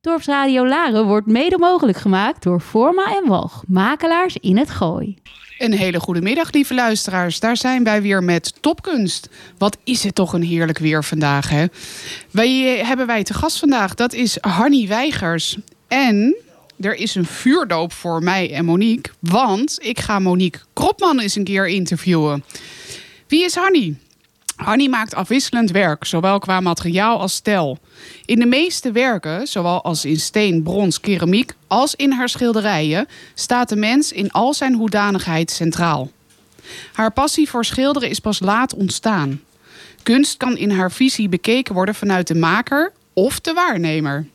Dorpsradio Laren wordt mede mogelijk gemaakt door Forma en Walg, makelaars in het Gooi. Een hele goede middag, lieve luisteraars. Daar zijn wij weer met Topkunst. Wat is het toch een heerlijk weer vandaag, hè? Wij hebben wij te gast vandaag. Dat is Hanny Weigers. En er is een vuurdoop voor mij en Monique. Want ik ga Monique Kropman eens een keer interviewen. Wie is Hanny? Hanny maakt afwisselend werk, zowel qua materiaal als stijl. In de meeste werken, zowel als in steen, brons, keramiek, als in haar schilderijen, staat de mens in al zijn hoedanigheid centraal. Haar passie voor schilderen is pas laat ontstaan. Kunst kan in haar visie bekeken worden vanuit de maker of de waarnemer.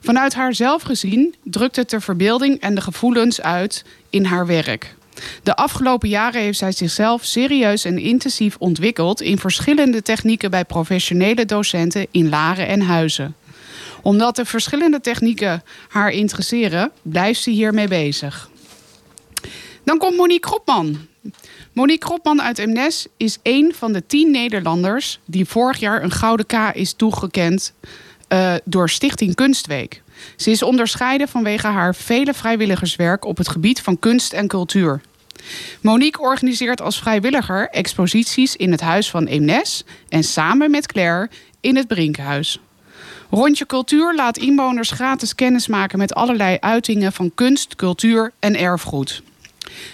Vanuit haar zelf gezien drukt het de verbeelding en de gevoelens uit in haar werk. De afgelopen jaren heeft zij zichzelf serieus en intensief ontwikkeld in verschillende technieken bij professionele docenten in Laren en Huizen. Omdat de verschillende technieken haar interesseren, blijft ze hiermee bezig. Dan komt Monique Kropman. Monique Kropman uit Emnes is een van de tien Nederlanders die vorig jaar een gouden K is toegekend uh, door Stichting Kunstweek. Ze is onderscheiden vanwege haar vele vrijwilligerswerk op het gebied van kunst en cultuur. Monique organiseert als vrijwilliger exposities in het Huis van Eemnes en samen met Claire in het Brinkhuis. Rondje Cultuur laat inwoners gratis kennismaken met allerlei uitingen van kunst, cultuur en erfgoed.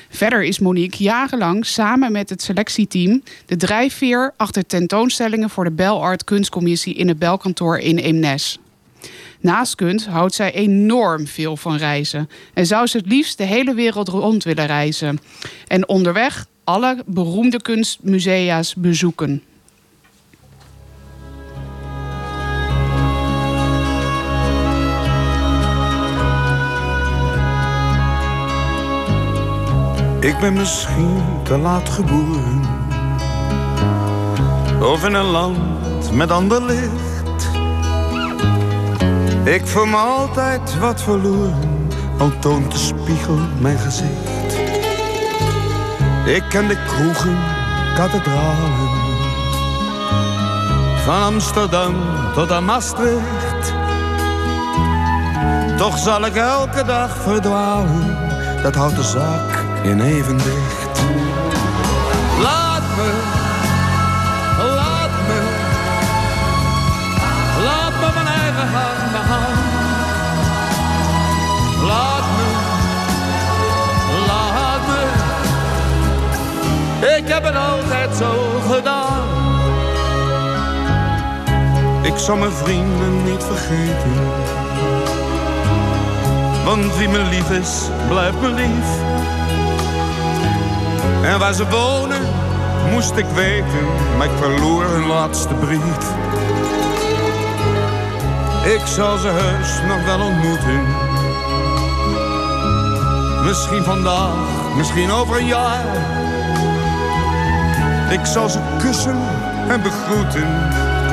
Verder is Monique jarenlang samen met het selectieteam de drijfveer achter tentoonstellingen voor de Bell Art Kunstcommissie in het Belkantoor in Eemnes. Naast kunst houdt zij enorm veel van reizen en zou ze het liefst de hele wereld rond willen reizen. En onderweg alle beroemde kunstmusea's bezoeken. Ik ben misschien te laat geboren. Of in een land met ander licht. Ik voel me altijd wat verloren, al toont de spiegel mijn gezicht. Ik ken de kroegen, kathedralen. Van Amsterdam tot aan Maastricht. Toch zal ik elke dag verdwalen, dat houdt de zaak in evenwicht. Laat Ik zal mijn vrienden niet vergeten. Want wie me lief is, blijft me lief. En waar ze wonen, moest ik weten, maar ik verloor hun laatste brief. Ik zal ze heus nog wel ontmoeten. Misschien vandaag, misschien over een jaar. Ik zal ze kussen en begroeten,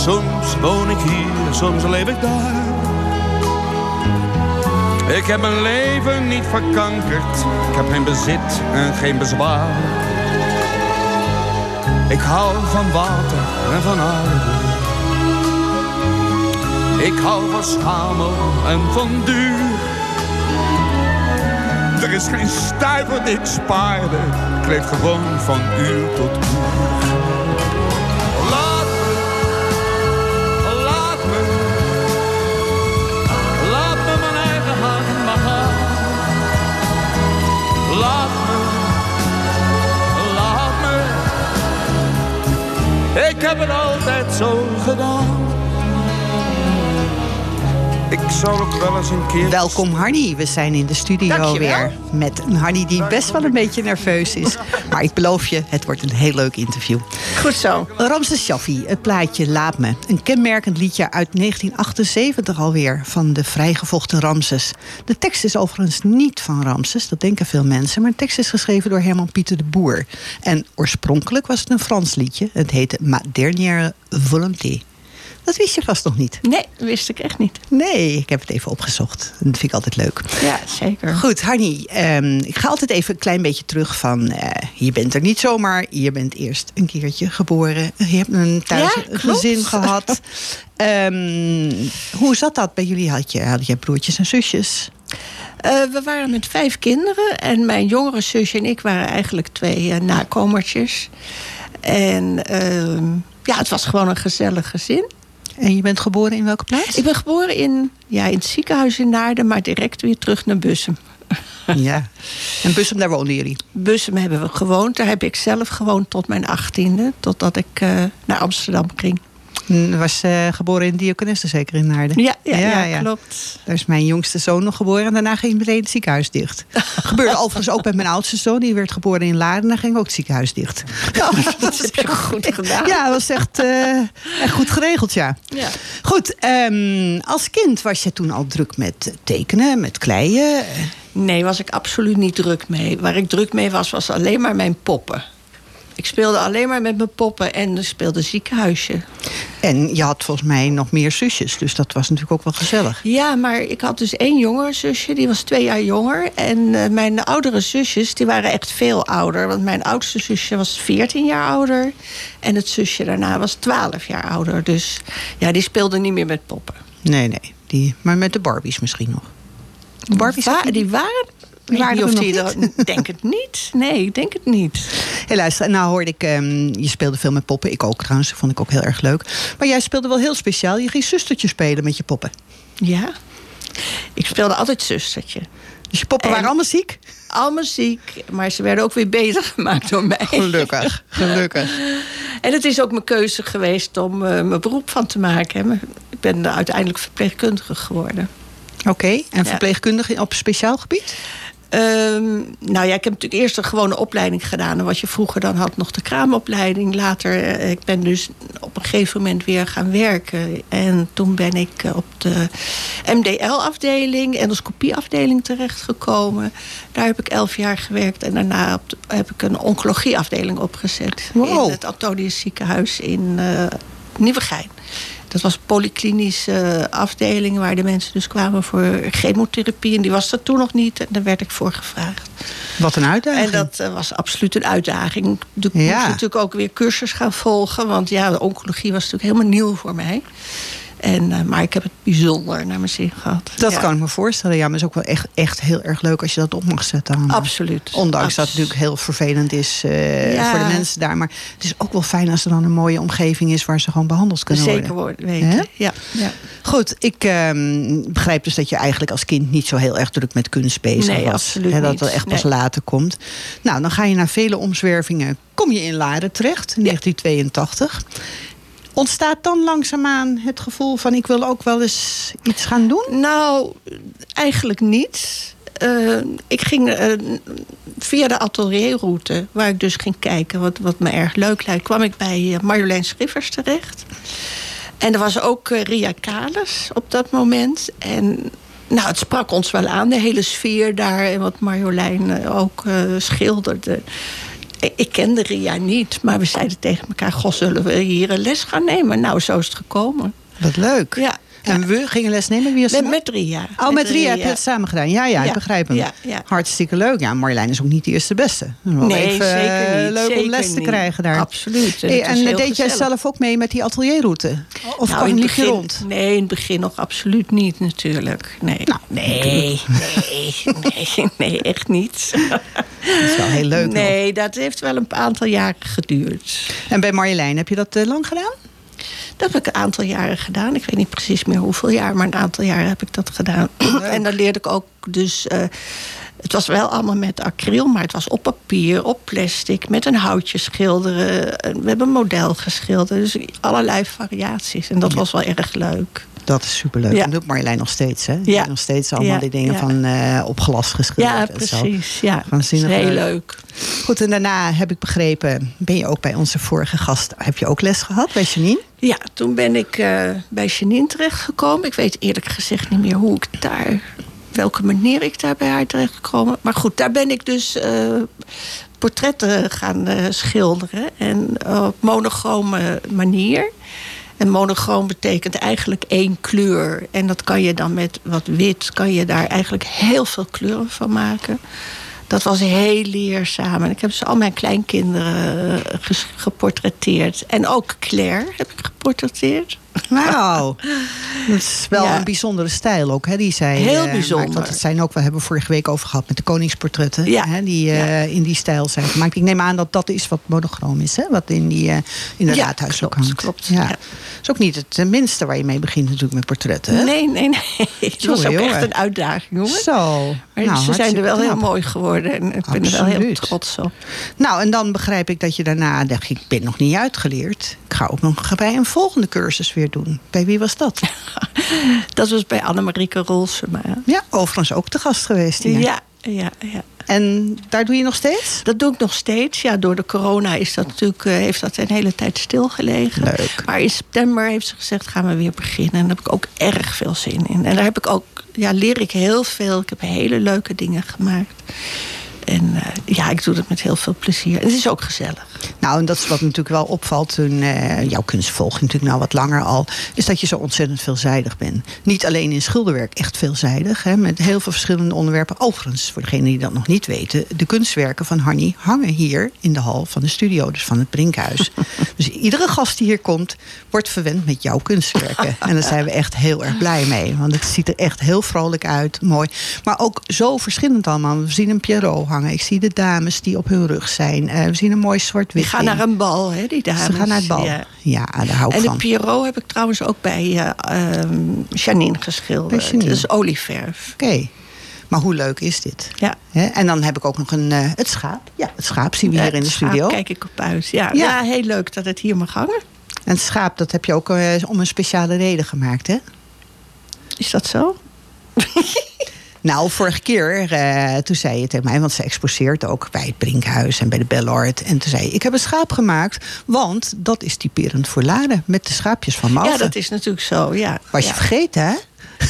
Soms woon ik hier, soms leef ik daar. Ik heb mijn leven niet verkankerd. Ik heb geen bezit en geen bezwaar. Ik hou van water en van aarde. Ik hou van schamel en van duur. Er is geen stuiver die ik spaarde. Ik leef gewoon van uur tot uur. Ik heb het altijd zo gedaan. Ik zou ook wel eens een keer... Welkom Hardy, we zijn in de studio Dankjewel. weer. Met een Hardy die best wel een beetje nerveus is. Maar ik beloof je, het wordt een heel leuk interview. Goed zo. Ramses Shaffi, het plaatje Laat Me. Een kenmerkend liedje uit 1978 alweer van de vrijgevochten Ramses. De tekst is overigens niet van Ramses, dat denken veel mensen. Maar de tekst is geschreven door Herman Pieter de Boer. En oorspronkelijk was het een Frans liedje. Het heette Ma dernière volonté. Dat wist je vast nog niet. Nee, wist ik echt niet. Nee, ik heb het even opgezocht. Dat vind ik altijd leuk. Ja, zeker. Goed, Harnie, ehm, ik ga altijd even een klein beetje terug van... eh, je bent er niet zomaar, je bent eerst een keertje geboren. Je hebt een thuis Ja, een klopt. gezin gehad. Ehm, hoe zat dat bij jullie? Had je, had je broertjes en zusjes? Eh, we waren met vijf kinderen. En mijn jongere zusje en ik waren eigenlijk twee eh, nakomertjes. En ehm, ja, het was gewoon een gezellig gezin. En je bent geboren in welke plaats? Ik ben geboren in, ja, in het ziekenhuis in Naarden, maar direct weer terug naar Bussum. Ja. En Bussum, daar woonden jullie? Bussum hebben we gewoond. Daar heb ik zelf gewoond tot mijn achttiende. Totdat ik eh, naar Amsterdam ging. Was eh, geboren in Diakonesse, zeker in Naarden? Ja, ja, ja, klopt. Daar is mijn jongste zoon nog geboren. En daarna ging meteen het ziekenhuis dicht. Gebeurde overigens ook met mijn oudste zoon. Die werd geboren in Laren. Daar ging ook het ziekenhuis dicht. dat heb je goed gedaan. Ja, dat was echt, eh, echt goed geregeld, ja. Ja. Goed, ehm, als kind was je toen al druk met tekenen, met kleien. Nee, was ik absoluut niet druk mee. Waar ik druk mee was, was alleen maar mijn poppen. Ik speelde alleen maar met mijn poppen en ik speelde ziekenhuisje. En je had volgens mij nog meer zusjes. Dus dat was natuurlijk ook wel gezellig. Ja, maar ik had dus één jongere zusje, die was twee jaar jonger. En eh, mijn oudere zusjes, die waren echt veel ouder. Want mijn oudste zusje was 14 jaar ouder. En het zusje daarna was 12 jaar ouder. Dus ja, die speelden niet meer met poppen. Nee, nee. Die, maar met de Barbies misschien nog. De Barbies Wa- die waren... Die weet niet of die er- denk het niet. Nee, ik denk het niet. Hey, luister, nou hoorde ik, ehm, je speelde veel met poppen. Ik ook trouwens, dat vond ik ook heel erg leuk. Maar jij speelde wel heel speciaal. Je ging zustertje spelen met je poppen. Ja. Ik speelde altijd zustertje. Dus je poppen En- waren allemaal ziek? Allemaal ziek, maar ze werden ook weer bezig gemaakt door mij. Gelukkig, gelukkig. En het is ook mijn keuze geweest om eh, mijn beroep van te maken. Ik ben uiteindelijk verpleegkundige geworden. Oké, en Ja. verpleegkundige op speciaal gebied? Ehm, nou ja, ik heb natuurlijk eerst een gewone opleiding gedaan. En wat je vroeger dan had, nog de kraamopleiding. Later, eh, ik ben dus op een gegeven moment weer gaan werken. En toen ben ik eh, op de MDL-afdeling, endoscopieafdeling terechtgekomen. Daar heb ik elf jaar gewerkt. En daarna heb ik een oncologieafdeling opgezet. Wow. In het Antonius ziekenhuis in eh Nieuwegein. Dat was een polyklinische afdeling waar de mensen dus kwamen voor chemotherapie. En die was er toen nog niet. En daar werd ik voor gevraagd. Wat een uitdaging. En dat eh, was absoluut een uitdaging. Ik Ja. moest natuurlijk ook weer cursus gaan volgen. Want ja, de oncologie was natuurlijk helemaal nieuw voor mij. En, eh, maar ik heb het bijzonder naar mijn zin gehad. Dat Ja. kan ik me voorstellen. Ja, maar het is ook wel echt, echt heel erg leuk als je dat op mag zetten. Absoluut. Ondanks Abs- dat het natuurlijk heel vervelend is eh, Ja. voor de mensen daar. Maar het is ook wel fijn als er dan een mooie omgeving is waar ze gewoon behandeld kunnen Zeker worden. worden, weten. Ja, ja. Goed, ik ehm, begrijp dus dat je eigenlijk als kind niet zo heel erg druk met kunst bezig Nee, was. absoluut dat het echt pas Nee. later komt. Nou, dan ga je na vele omzwervingen, kom je in Laren terecht, in 1982. Ontstaat dan langzaamaan het gevoel van ik wil ook wel eens iets gaan doen? Nou, eigenlijk niet. Eh, ik ging eh, via de atelierroute, waar ik dus ging kijken wat, wat me erg leuk lijkt, kwam ik bij eh, Marjolein Schiffers terecht. En er was ook Ria Kalis op dat moment. En nou, het sprak ons wel aan, de hele sfeer daar en wat Marjolein ook schilderde. Ik- kende Ria niet, maar we zeiden tegen elkaar: Goh, zullen we hier een les gaan nemen? Nou, zo is het gekomen. Wat leuk. Ja. En we gingen les nemen. Wie was Met, met Ria. Oh, met Ria heb je het samen gedaan. Ja, ja, ik begrijp hem. Hartstikke leuk. Ja, Marjolein is ook niet de eerste beste. Wel Nee, even, zeker eh, niet. Leuk om les te krijgen daar. Absoluut. En deed jij zelf ook mee met die atelierroute? Of Nou, kwam je rond? Nee, in het begin nog absoluut niet natuurlijk. Nee, Nou, nee, nee, nee, nee, echt niet. Dat is wel heel leuk. nog. Nee, dat heeft wel een aantal jaren geduurd. En bij Marjolein, heb je dat eh, lang gedaan? Dat heb ik een aantal jaren gedaan. Ik weet niet precies meer hoeveel jaar, maar een aantal jaren heb ik dat gedaan. en dan leerde ik ook dus. eh, het was wel allemaal met acryl, maar het was op papier, op plastic, met een houtje schilderen. Eh, We hebben een model geschilderd, dus allerlei variaties. En dat was wel erg leuk. Dat is superleuk. Ja. Dat doet Marjolein nog steeds, hè? Die Ja. nog steeds allemaal Ja, die dingen van eh op glas geschilderd Ja, en zo. precies. Ja, dat is heel leuk. leuk. Goed, en daarna heb ik begrepen, ben je ook bij onze vorige gast, heb je ook les gehad bij Janine? Ja, toen ben ik eh, bij Janine terechtgekomen. Ik weet eerlijk gezegd niet meer hoe ik daar... welke manier ik daar bij haar terechtgekomen. Maar goed, daar ben ik dus eh, portretten gaan eh, schilderen. En op monochrome manier. En monochroom betekent eigenlijk één kleur. En dat kan je dan met wat wit... kan je daar eigenlijk heel veel kleuren van maken. Dat was heel leerzaam. En ik heb dus al mijn kleinkinderen eh, geportretteerd. En ook Claire heb ik geportretteerd. Wauw. Dat is wel Ja. een bijzondere stijl ook, hè, die zij Heel eh, maakt. bijzonder. Want het zijn ook, we hebben vorige week over gehad met de koningsportretten. Ja. Hè, die eh, in die stijl zijn gemaakt. Ik neem aan dat dat is wat monochroom is, hè? Wat in, die, eh in de Ja, raadhuis ook klopt, hangt. klopt, Ja. is ook niet het minste waar je mee begint natuurlijk met portretten. Hè? Nee, nee, nee. Het was ook echt een uitdaging, jongen. Zo. Maar Nou, ze zijn er wel heel mooi geworden. En ik ben er wel heel trots op. Nou, en dan begrijp ik dat je daarna dacht, ik ben nog niet uitgeleerd. Ik ga ook nog bij een volgende cursus weer doen. Bij wie was dat? Dat was bij Annemarieke Rolsema. Ja, overigens ook te gast geweest. hier. Ja, ja, ja. En daar doe je nog steeds? Dat doe ik nog steeds. Ja, door de corona is dat natuurlijk, eh, heeft dat een hele tijd stilgelegen. Leuk. Maar in september heeft ze gezegd, gaan we weer beginnen. En daar heb ik ook erg veel zin in. En daar heb ik ook, ja, leer ik heel veel. Ik heb hele leuke dingen gemaakt. En eh, ja, ik doe dat met heel veel plezier. Het is ook gezellig. Nou, en dat is wat natuurlijk wel opvalt toen eh, jouw kunst volg je natuurlijk nou wat langer al, is dat je zo ontzettend veelzijdig bent. Niet alleen in schilderwerk, echt veelzijdig, hè, met heel veel verschillende onderwerpen. Overigens, voor degenen die dat nog niet weten, de kunstwerken van Hanny hangen hier in de hal van de studio, dus van het Brinkhuis. dus iedere gast die hier komt, wordt verwend met jouw kunstwerken. en daar zijn we echt heel erg blij mee, want het ziet er echt heel vrolijk uit, mooi. Maar ook zo verschillend allemaal. We zien een Pierrot hangen, ik zie de dames die op hun rug zijn. Eh, we zien een mooi zwart-wit Die gaan naar een bal, hè, die dames. Ze gaan naar het bal. Ja. Ja, daar hou ik En de van. Pierrot heb ik trouwens ook bij eh, ehm, Janine geschilderd. Janine. Dat is olieverf. Oké. Maar hoe leuk is dit? Ja. En dan heb ik ook nog een, eh, het schaap. Ja, het schaap zien we hier in de studio. kijk ik op uit. Ja, Ja. ja. heel leuk dat het hier mag hangen. En het schaap, dat heb je ook om een speciale reden gemaakt, hè? Is dat zo? Nou, vorige keer, eh, toen zei je tegen mij, want ze exposeert ook bij het Brinkhuis en bij de Bellart. En toen zei je, ik heb een schaap gemaakt, want dat is typerend voor Laren. Met de schaapjes van Malta. Ja, dat is natuurlijk zo. Ja. Was je vergeten, hè?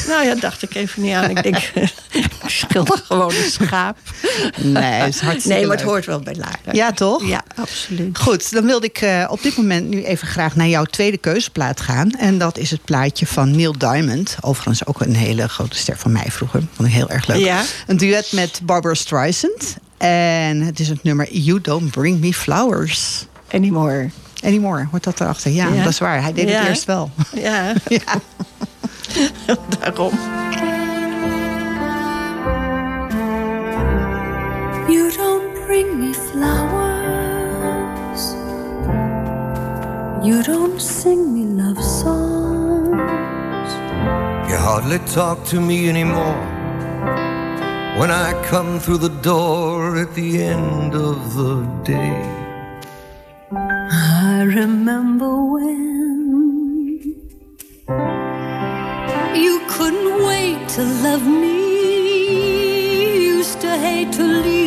Nou ja, dacht ik even niet aan. Ik denk, ik schilder gewoon een schaap. Nee, het is hartstikke Nee, maar het hoort wel bij Lara. Ja, toch? Ja, absoluut. Goed, dan wilde ik eh, op dit moment nu even graag naar jouw tweede keuzeplaat gaan. En dat is het plaatje van Neil Diamond. Overigens ook een hele grote ster van mij vroeger. Vond ik heel erg leuk. Ja. Een duet met Barbara Streisand. En het is het nummer You Don't Bring Me Flowers. Anymore. Anymore, hoort dat erachter? Ja, Ja. dat is waar. Hij deed Ja. het eerst wel. Ja, ja. Daarom. You don't bring me flowers. You don't sing me love songs. You hardly talk to me anymore when I come through the door at the end of the day. I remember when you couldn't wait to love me. Used to hate to leave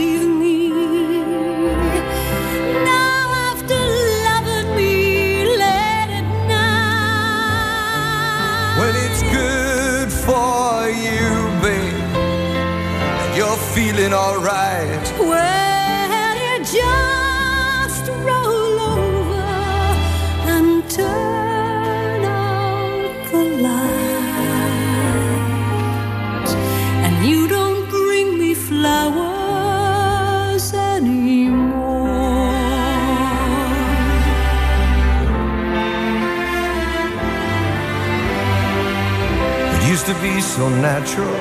natural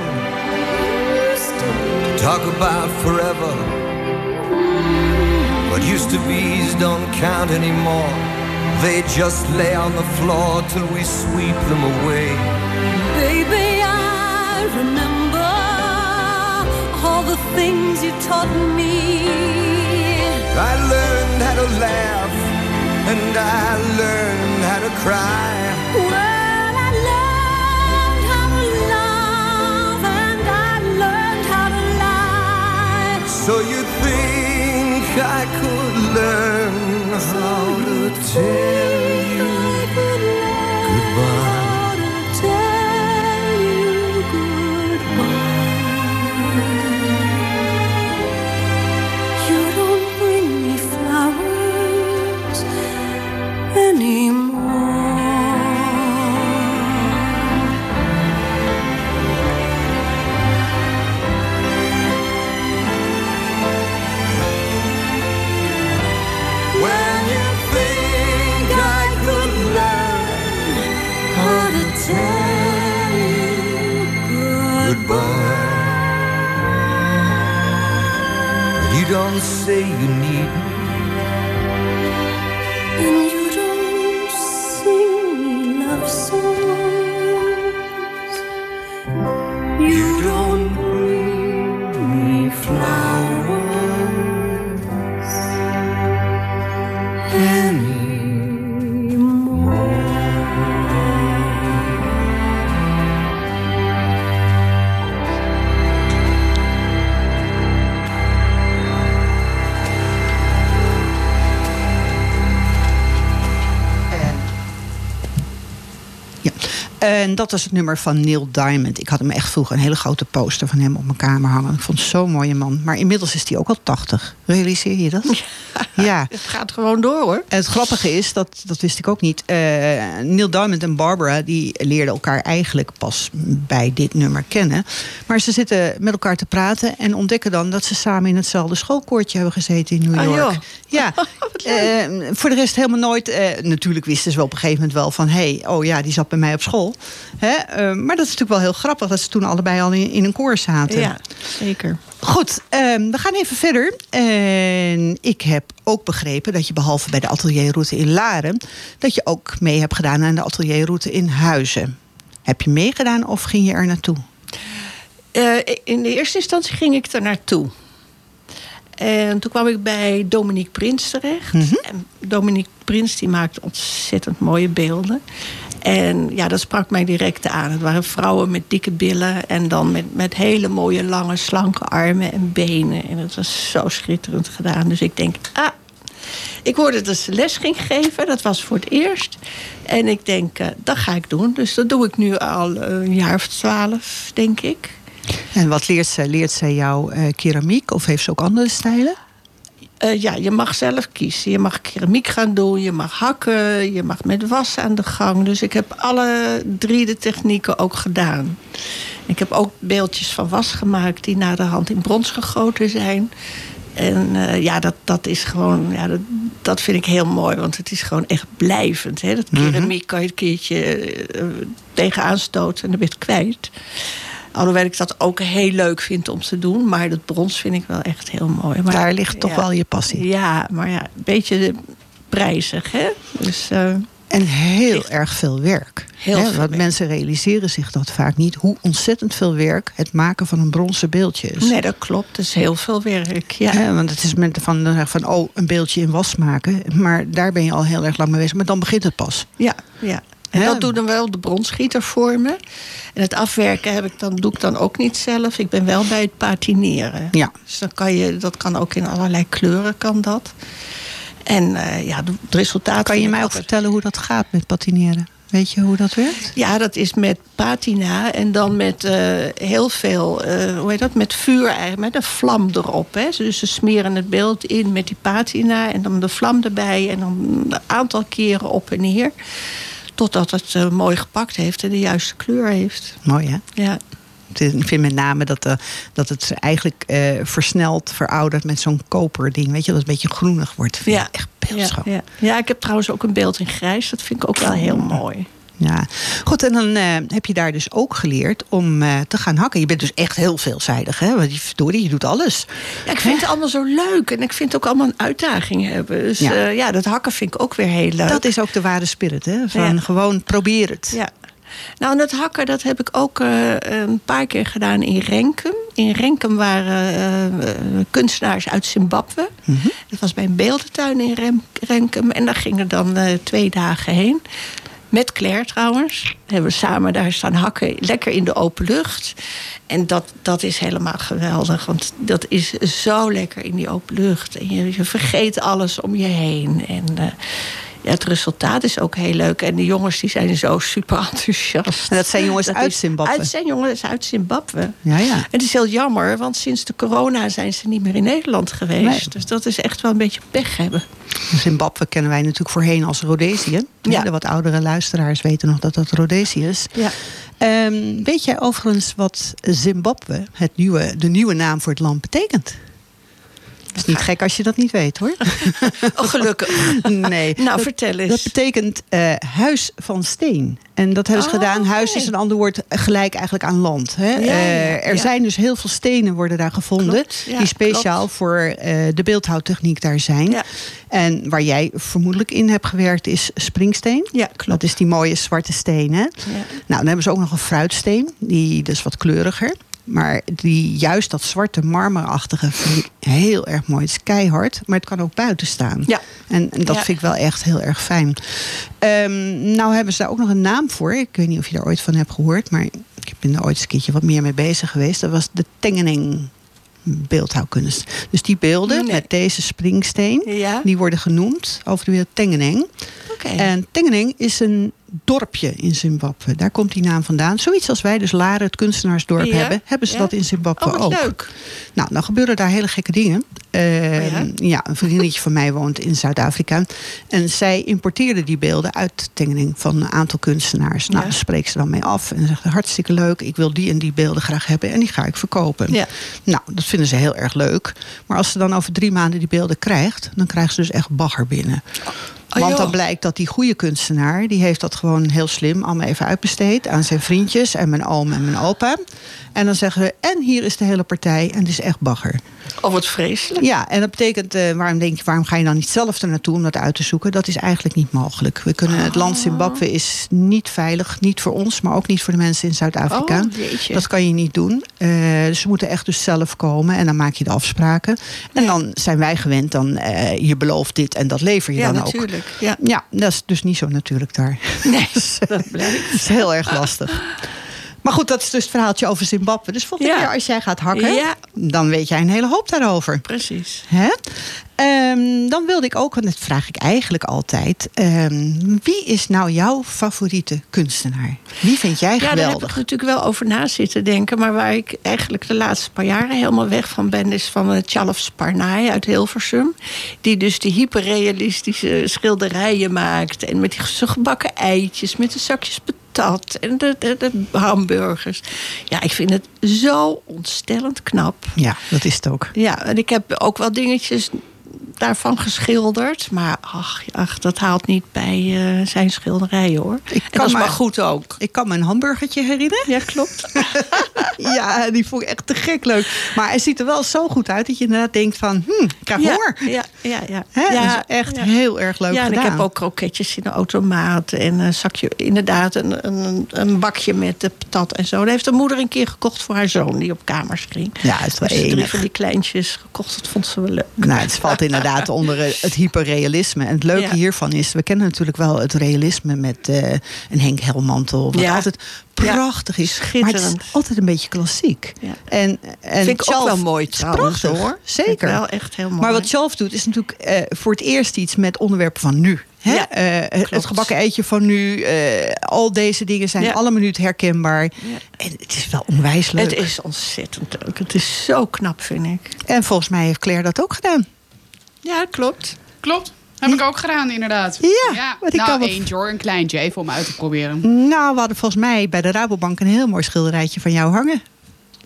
to talk about forever. What used to be's don't count anymore. They just lay on the floor till we sweep them away. Baby, I remember all the things you taught me. I learned how to laugh and I learned how to cry. Well, So you'd think I could learn how to tell you goodbye. En dat was het nummer van Neil Diamond. Ik had hem echt vroeger een hele grote poster van hem op mijn kamer hangen. Ik vond het zo'n mooie man. Maar inmiddels is hij ook al 80. Realiseer je dat? Ja. Het gaat gewoon door hoor. En het grappige is, dat, dat wist ik ook niet. eh, Neil Diamond en Barbara die leerden elkaar eigenlijk pas bij dit nummer kennen. Maar ze zitten met elkaar te praten en ontdekken dan dat ze samen in hetzelfde schoolkoortje hebben gezeten in New Ah, York. Ja, eh, voor de rest helemaal nooit. eh, natuurlijk wisten ze wel op een gegeven moment wel van: hé, hey, oh ja, die zat bij mij op school. Hè? maar dat is natuurlijk wel heel grappig dat ze toen allebei al in, in een koor zaten. Ja, zeker. Goed, ehm, we gaan even verder. En ik heb ook begrepen dat je behalve bij de atelierroute in Laren... dat je ook mee hebt gedaan aan de atelierroute in Huizen. Heb je meegedaan of ging je er naartoe? Eh, in de eerste instantie ging ik er naartoe. En toen kwam ik bij Dominique Prins terecht. En Dominique Prins die maakte ontzettend mooie beelden. En ja, dat sprak mij direct aan. Het waren vrouwen met dikke billen en dan met, met hele mooie, lange, slanke armen en benen. En het was zo schitterend gedaan. Dus ik denk, ah, ik hoorde dat ze les ging geven. Dat was voor het eerst. En ik denk, eh, dat ga ik doen. Dus dat doe ik nu al eh, een jaar of twaalf, denk ik. En wat leert ze? Leert ze jou eh, keramiek of heeft ze ook andere stijlen? Eh, ja, je mag zelf kiezen. Je mag keramiek gaan doen, je mag hakken, je mag met was aan de gang. Dus ik heb alle drie de technieken ook gedaan. Ik heb ook beeldjes van was gemaakt die na de hand in brons gegoten zijn. En eh, ja, dat, dat is gewoon, ja, dat, dat vind ik heel mooi, want het is gewoon echt blijvend. Hè? Dat keramiek kan je een keertje eh, tegenaan stoten en dan ben je het kwijt. Alhoewel ik dat ook heel leuk vind om te doen. Maar dat brons vind ik wel echt heel mooi. Maar, Daar ligt toch ja. wel je passie. Ja, maar ja, een beetje prijzig, hè? Dus eh, En heel erg veel werk. Heel Hè, veel want werk. mensen realiseren zich dat vaak niet. Hoe ontzettend veel werk het maken van een bronzen beeldje is. nee, dat klopt. Het is heel veel werk. Ja. Hè, want het is met van, van oh, een beeldje in was maken. Maar daar ben je al heel erg lang mee bezig. Maar dan begint het pas. Ja, ja. En dat doe dan wel de bronsgieter voor me. En het afwerken heb ik dan, doe ik dan ook niet zelf. Ik ben wel bij het patineren. Ja. Dus dan kan je, dat kan ook in allerlei kleuren, kan dat. En eh, ja, het resultaat... Kan je mij ook altijd- vertellen hoe dat gaat met patineren? Weet je hoe dat werkt? Ja, dat is met patina en dan met eh, heel veel, eh, hoe heet dat, met vuur eigenlijk, met een vlam erop. Hè. Dus ze smeren het beeld in met die patina en dan de vlam erbij en dan een aantal keren op en neer. Totdat het eh, mooi gepakt heeft en de juiste kleur heeft. Mooi hè? Ja, Ik vind met name dat, eh, dat het eigenlijk eh, versneld veroudert met zo'n koperding. Weet je, dat het een beetje groenig wordt. Vind Ja. echt ja, beeldschoon. ja. ja, ik heb trouwens ook een beeld in grijs. Dat vind ik ook wel heel mooi. Ja, goed. En dan eh, heb je daar dus ook geleerd om eh, te gaan hakken. Je bent dus echt heel veelzijdig, hè? Want je, verdorie, je doet alles. Ja, ik vind het allemaal zo leuk en ik vind het ook allemaal een uitdaging hebben. Dus Ja. ja, ja dat hakken vind ik ook weer heel leuk. Dat is ook de ware spirit, hè? Van Ja. gewoon probeer het. Ja. Nou, en dat hakken dat heb ik ook eh, een paar keer gedaan in Renkum. In Renkum waren eh, eh, kunstenaars uit Zimbabwe. Dat was bij een beeldentuin in Renkum. En daar gingen dan eh, twee dagen heen. Met Claire trouwens. Hebben we samen daar staan hakken, lekker in de open lucht. En dat, dat is helemaal geweldig. Want dat is zo lekker in die open lucht. En je, je vergeet alles om je heen. En eh, ja, het resultaat is ook heel leuk. En de jongens die zijn zo super enthousiast. En dat zijn jongens uit Zimbabwe? Uit, zijn jongens uit Zimbabwe. Ja, ja. Het is heel jammer, want sinds de corona zijn ze niet meer in Nederland geweest. Nee. Dus dat is echt wel een beetje pech hebben. Zimbabwe kennen wij natuurlijk voorheen als Rhodesië. Ja. De wat oudere luisteraars weten nog dat dat Rhodesië is. Ja. Ehm, weet jij overigens wat Zimbabwe, het nieuwe, de nieuwe naam voor het land, betekent? Het is niet gek als je dat niet weet hoor. Oh, gelukkig. Nee. Nou, dat, vertel eens. dat betekent eh, huis van steen. En dat hebben ze Oh, gedaan. Huis is een ander woord gelijk eigenlijk aan land. Hè? Ja, ja, Eh, er zijn dus heel veel stenen worden daar gevonden. Klopt, die speciaal klopt. voor eh, de beeldhouwtechniek daar zijn. En waar jij vermoedelijk in hebt gewerkt is springsteen. Ja, klopt. Dat is die mooie zwarte steen. Hè? Nou, dan hebben ze ook nog een fruitsteen. Die dus wat kleuriger. Maar die, juist dat zwarte marmerachtige vind ik heel erg mooi. Het is keihard, maar het kan ook buiten staan. Ja. En, en dat Ja. vind ik wel echt heel erg fijn. Ehm, nou hebben ze daar ook nog een naam voor. Ik weet niet of je daar ooit van hebt gehoord. Maar ik ben er ooit een keertje wat meer mee bezig geweest. Dat was de Tengening beeldhouwkunst. Dus die beelden Nee. met deze springsteen... Ja. die worden genoemd over de wereld Tengening. Oké. En Tengening is een dorpje in Zimbabwe. Daar komt die naam vandaan. Zoiets als wij dus Laren, het kunstenaarsdorp, Ja, hebben... hebben ze ja. dat in Zimbabwe Oh, ook. leuk. Nou, dan gebeuren daar hele gekke dingen. Eh, ja? ja? een vriendinnetje van mij woont in Zuid-Afrika. En zij importeerde die beelden uit Tengening van een aantal kunstenaars. Nou, Ja. daar spreekt ze dan mee af en zegt hartstikke leuk. Ik wil die en die beelden graag hebben en die ga ik verkopen. Ja. Nou, dat vinden ze heel erg leuk. Maar als ze dan over drie maanden die beelden krijgt, dan krijgt ze dus echt bagger binnen. Oh, Want dan blijkt dat die goede kunstenaar, die heeft dat gewoon heel slim allemaal even uitbesteed aan zijn vriendjes en mijn oom en mijn opa. En dan zeggen ze, en hier is de hele partij en het is echt bagger. Oh, wat vreselijk. Ja, en dat betekent, eh, waarom denk je, waarom ga je dan niet zelf er naartoe om dat uit te zoeken? Dat is eigenlijk niet mogelijk. We kunnen, het land Zimbabwe is niet veilig, niet voor ons, maar ook niet voor de mensen in Zuid-Afrika. Oh, dat kan je niet doen. Eh, dus ze moeten echt dus zelf komen en dan maak je de afspraken. En dan zijn wij gewend, dan eh, je belooft dit en dat lever je Ja, dan ook. natuurlijk. Ja. Ja, dat is dus niet zo natuurlijk daar. Nee, Dus, dat blijkt. dat is heel erg lastig. Maar goed, dat is dus het verhaaltje over Zimbabwe. Dus volgende keer als jij gaat hakken, Ja. dan weet jij een hele hoop daarover. Precies. Hè? Ehm, dan wilde ik ook, want dat vraag ik eigenlijk altijd. ehm, wie is nou jouw favoriete kunstenaar? Wie vind jij Ja, daar heb ik geweldig? natuurlijk wel over na zitten denken. Maar waar ik eigenlijk de laatste paar jaren helemaal weg van ben... is van uh, Tjalf Sparnaai uit Hilversum. Die dus die hyperrealistische schilderijen maakt. En met die gebakken eitjes, met de zakjes patat... en de, de, de hamburgers. Ja, ik vind het zo ontstellend knap. Ja, dat is het ook. Ja, en ik heb ook wel dingetjes daarvan geschilderd. Maar ach, ach dat haalt niet bij eh, zijn schilderijen hoor. Ik kan dat is maar goed ook. Ik kan me een hamburgertje herinneren. Ja, klopt. Ja, die vond ik echt te gek leuk. Maar hij ziet er wel zo goed uit dat je inderdaad denkt van... Hm, ik krijg ja, honger. Ja, ja, ja. Hè? ja, dat is echt ja. heel erg leuk ja, en gedaan. ik heb ook kroketjes in de automaat. En een zakje, inderdaad, een, een, een bakje met de patat en zo. Dat heeft de moeder een keer gekocht voor haar zoon die op kamers ging. Ja, het is wel Dus drie van die kleintjes gekocht. Dat vond ze wel leuk. Nou, het valt inderdaad onder het hyperrealisme. En het leuke Ja. hiervan is, we kennen natuurlijk wel het realisme met eh, een Henk Helmantel. Wat Ja. altijd prachtig is. Maar het is Schitterend. altijd een beetje klassiek. En, en Vind ik ook wel mooi trouwens, prachtig, hoor. Zeker. Wel echt heel mooi. Maar wat Tjalf doet is natuurlijk eh, voor het eerst iets met onderwerpen van nu. Hè? Ja, Eh, het- gebakken eitje van nu. al deze dingen zijn Ja. alle minuut herkenbaar. Ja. En het is wel onwijs leuk. Het is ontzettend leuk. Het is zo knap, vind ik. En volgens mij heeft Claire dat ook gedaan. Ja, klopt. Klopt. Heb ik ook gedaan, inderdaad. Ja, want ik nou, wat- eentje hoor, een kleintje, even om uit te proberen. Nou, we hadden volgens mij bij de Rabobank een heel mooi schilderijtje van jou hangen.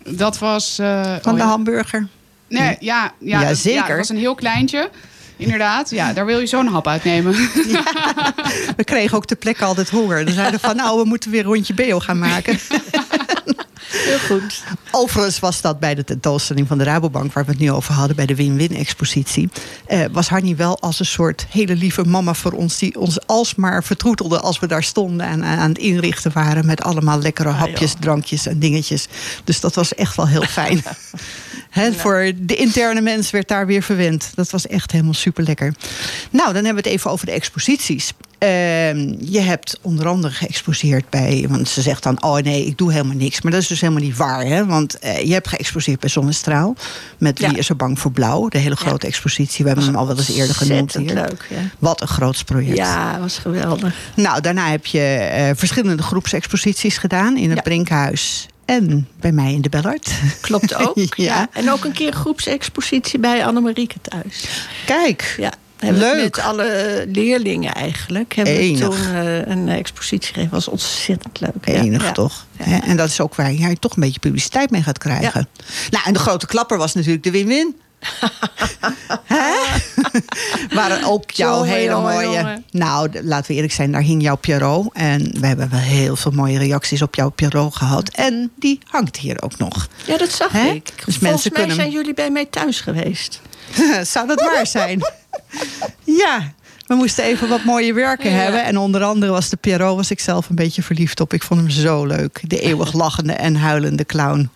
Dat was... eh, Van oh de ja. hamburger. Nee, ja, ja, Ja, dat- zeker. Ja, dat was een heel kleintje. Inderdaad, ja, daar wil je zo'n hap uitnemen. We kregen ook ter plekke altijd honger. Dan zeiden we van, nou, we moeten weer een rondje BO gaan maken. Heel goed. Overigens was dat bij de tentoonstelling van de Rabobank... waar we het nu over hadden, bij de Win-Win-expositie... Eh, was Harnie wel als een soort hele lieve mama voor ons... die ons alsmaar vertroetelde als we daar stonden... en aan het inrichten waren met allemaal lekkere hapjes, joh. drankjes en dingetjes. Dus dat was echt wel heel fijn. Voor de interne mens werd daar weer verwend. Dat was echt helemaal super lekker. Nou, dan hebben we het even over de exposities. Ehm, je hebt onder andere geëxposeerd bij... want ze zegt dan, oh nee, ik doe helemaal niks. Maar dat is dus helemaal niet waar, hè? Want eh, je hebt geëxposeerd bij Zonnestraal... met Wie Ja. is er bang voor blauw? De hele grote expositie. We hebben hem al wel eens eerder genoemd hier. Leuk, ja. Wat een groot project. Ja, was geweldig. Nou, daarna heb je eh, verschillende groepsexposities gedaan... in het. Brinkhuis en bij mij in de Bellard. Klopt ook. Ja. ja. En ook een keer groepsexpositie bij Annemarieke thuis. Kijk, Ja. Hebben Leuk. Met alle leerlingen eigenlijk. Hebben Enig. toen eh, een expositie gegeven. was ontzettend leuk. Enig Ja. toch? Ja. En dat is ook waar jij toch een beetje publiciteit mee gaat krijgen. Nou, en de grote klapper was natuurlijk de win-win. Hè? Waren ook jouw Jongen, hele jongen, mooie. jongen. Nou, laten we eerlijk zijn, daar hing jouw Pierrot. En we hebben wel heel veel mooie reacties op jouw Pierrot gehad. En die hangt hier ook nog. Ja, dat zag Hè? ik. Dus Volgens mensen mij kunnen- zijn jullie bij mij thuis geweest. Zou dat waar zijn? ja. We moesten even wat mooie werken Ja. hebben. En onder andere was de Pierrot was ik zelf een beetje verliefd op. Ik vond hem zo leuk. De eeuwig lachende en huilende clown.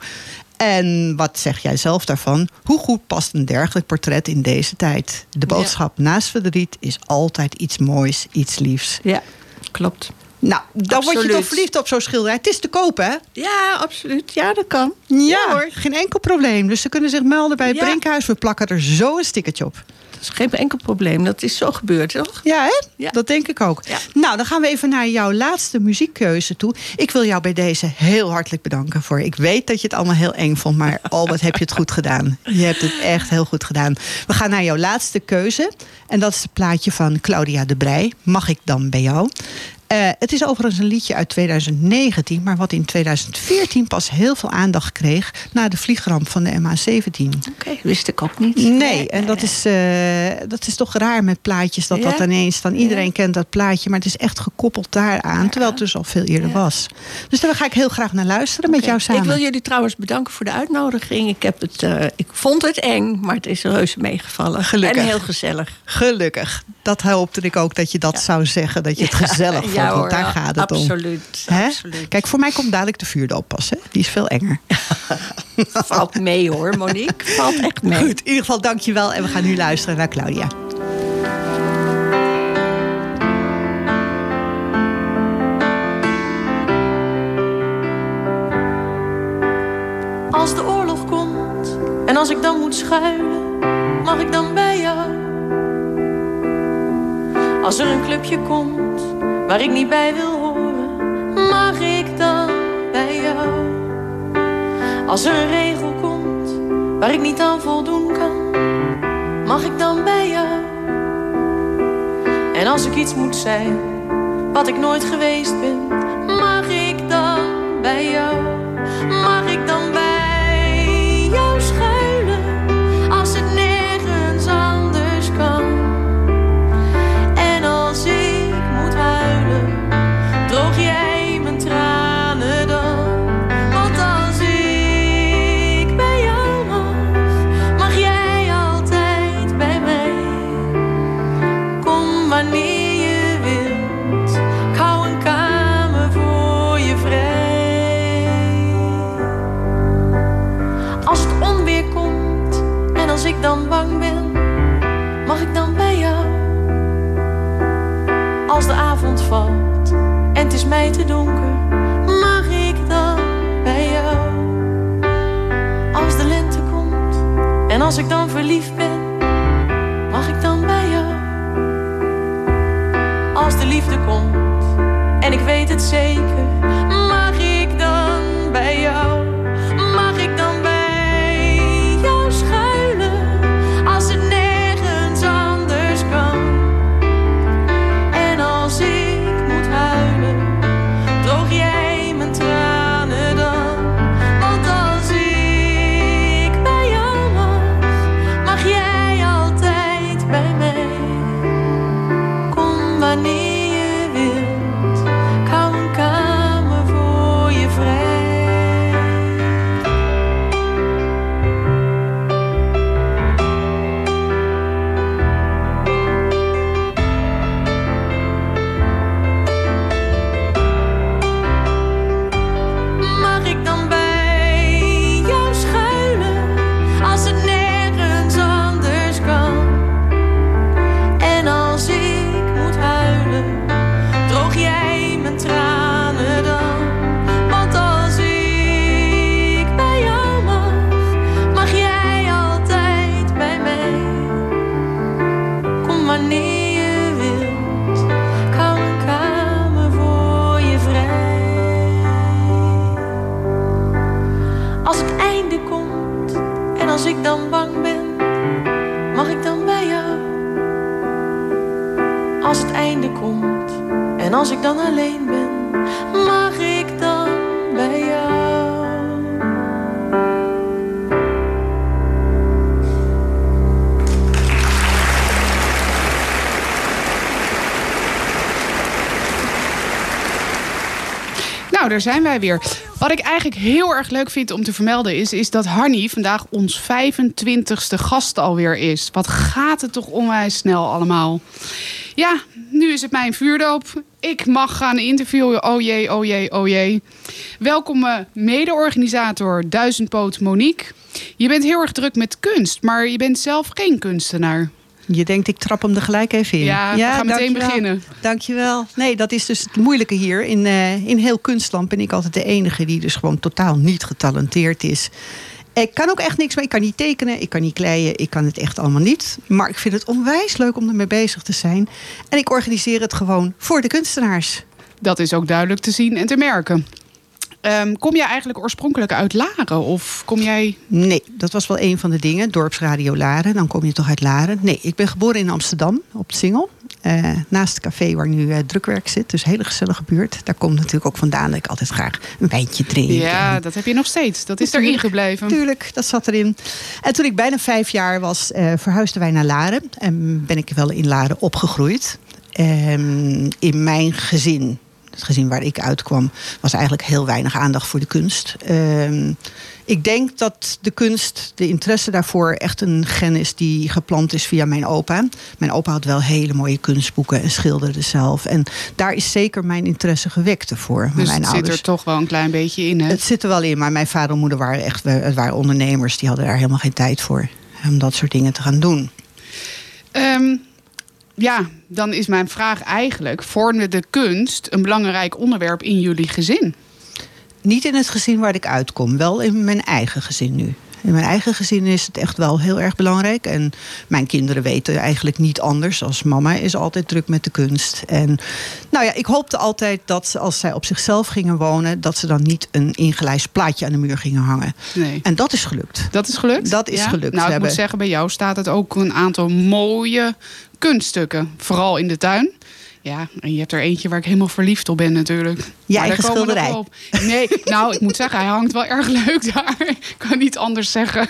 En wat zeg jij zelf daarvan? Hoe goed past een dergelijk portret in deze tijd? De boodschap naast verdriet is altijd iets moois, iets liefs. Ja, klopt. Nou, dan word je toch verliefd op zo'n schilderij. Het is te koop, hè? Ja, absoluut. Ja, dat kan. Ja, hoor. geen enkel probleem. Dus ze kunnen zich melden bij het Ja. Brinkhuis. We plakken er zo een stickertje op. Is geen enkel probleem. Dat is zo gebeurd, toch? Ja, hè? Ja. Dat denk ik ook. Ja. Nou, dan gaan we even naar jouw laatste muziekkeuze toe. Ik wil jou bij deze heel hartelijk bedanken voor. Ik weet dat je het allemaal heel eng vond, maar oh, wat heb je het goed gedaan. Je hebt het echt heel goed gedaan. We gaan naar jouw laatste keuze. En dat is het plaatje van Claudia de Brij. Mag ik dan bij jou? Eh, het is overigens een liedje uit 2019, maar wat in 2014 pas heel veel aandacht kreeg na de vliegramp van de MH17. Oké, wist ik ook niet. Nee, en dat is, eh, dat is toch raar met plaatjes. Dat Ja? dat ineens dan iedereen Ja. kent dat plaatje. Maar het is echt gekoppeld daaraan. Terwijl het dus al veel eerder was. Dus daar ga ik heel graag naar luisteren met jou samen. Ik wil jullie trouwens bedanken voor de uitnodiging. Ik, heb het, eh, ik vond het eng, maar het is reuze meegevallen. Gelukkig. En heel gezellig. Gelukkig. Dat hoopte ik ook dat je dat zou zeggen. Dat je het gezellig vond. Ja, want hoor, daar gaat het om. absoluut, Hè? absoluut. Kijk, voor mij komt dadelijk de vuurdoop pas. Hè? Die is veel enger. Valt mee hoor, Monique. Valt echt mee. Goed, in ieder geval dankjewel. En we gaan nu luisteren naar Claudia. Als de oorlog komt en als ik dan moet schuilen, mag ik dan bij jou? Als er een clubje komt waar ik niet bij wil horen, mag ik dan bij jou? Als er een regel komt waar ik niet aan voldoen kan, mag ik dan bij jou? En als ik iets moet zijn wat ik nooit geweest ben, als ik dan verliefd ben, mag ik dan bij jou? Als de liefde komt en ik weet het zeker, Nou, daar zijn wij weer. Wat ik eigenlijk heel erg leuk vind om te vermelden is, is dat Hanny vandaag ons 25ste gast alweer is. Wat gaat het toch onwijs snel allemaal. Ja, nu is het mijn vuurdoop. Ik mag gaan interviewen. Oh jee, oh jee, oh jee. Welkom eh, mede-organisator Duizendpoot Monique. Je bent heel erg druk met kunst, maar je bent zelf geen kunstenaar. Je denkt, ik trap hem er gelijk even in. Ja, we gaan meteen dankjewel. beginnen. Dankjewel. Nee, dat is dus het moeilijke hier. In, eh, in heel kunstland ben ik altijd de enige die dus gewoon totaal niet getalenteerd is. Ik kan ook echt niks mee. Ik kan niet tekenen, ik kan niet kleien, ik kan het echt allemaal niet. Maar ik vind het onwijs leuk om ermee bezig te zijn. En ik organiseer het gewoon voor de kunstenaars. Dat is ook duidelijk te zien en te merken. Ehm, kom jij eigenlijk oorspronkelijk uit Laren? Of kom jij... Nee, dat was wel een van de dingen. Dorpsradio Laren, dan kom je toch uit Laren. Nee, ik ben geboren in Amsterdam, op het Singel. Eh, naast het café waar nu eh, drukwerk zit. Dus een hele gezellige buurt. Daar komt natuurlijk ook vandaan dat ik altijd graag een wijntje drink. Ja, En- dat heb je nog steeds. Dat is erin gebleven. Tuurlijk, dat zat erin. En toen ik bijna vijf jaar was, eh, verhuisden wij naar Laren. En ben ik wel in Laren opgegroeid. Ehm, in mijn gezin, het gezin waar ik uitkwam, was eigenlijk heel weinig aandacht voor de kunst. Ehm, ik denk dat de kunst, de interesse daarvoor, echt een gen is die geplant is via mijn opa. Mijn opa had wel hele mooie kunstboeken en schilderde zelf. En daar is zeker mijn interesse gewekt. Maar Dus mijn het zit er toch wel een klein beetje in. Hè? het zit er wel in, maar mijn vader en moeder waren echt het waren ondernemers. Die hadden daar helemaal geen tijd voor om dat soort dingen te gaan doen. Ehm, ja, dan is mijn vraag eigenlijk... vormde de kunst een belangrijk onderwerp in jullie gezin? Niet in het gezin waar ik uitkom, wel in mijn eigen gezin nu. In mijn eigen gezin is het echt wel heel erg belangrijk. En mijn kinderen weten eigenlijk niet anders. Als mama is altijd druk met de kunst. En nou ja, ik hoopte altijd dat ze, als zij op zichzelf gingen wonen, dat ze dan niet een ingelijst plaatje aan de muur gingen hangen. Nee. En dat is gelukt. Dat is gelukt? Dat is gelukt. Nou, ik moet zeggen, bij jou staat het ook een aantal mooie kunststukken. Vooral in de tuin. Ja, en je hebt er eentje waar ik helemaal verliefd op ben natuurlijk. Je Maar eigen schilderij. op. Nee, nou, ik moet zeggen, hij hangt wel erg leuk daar. Ik kan niet anders zeggen.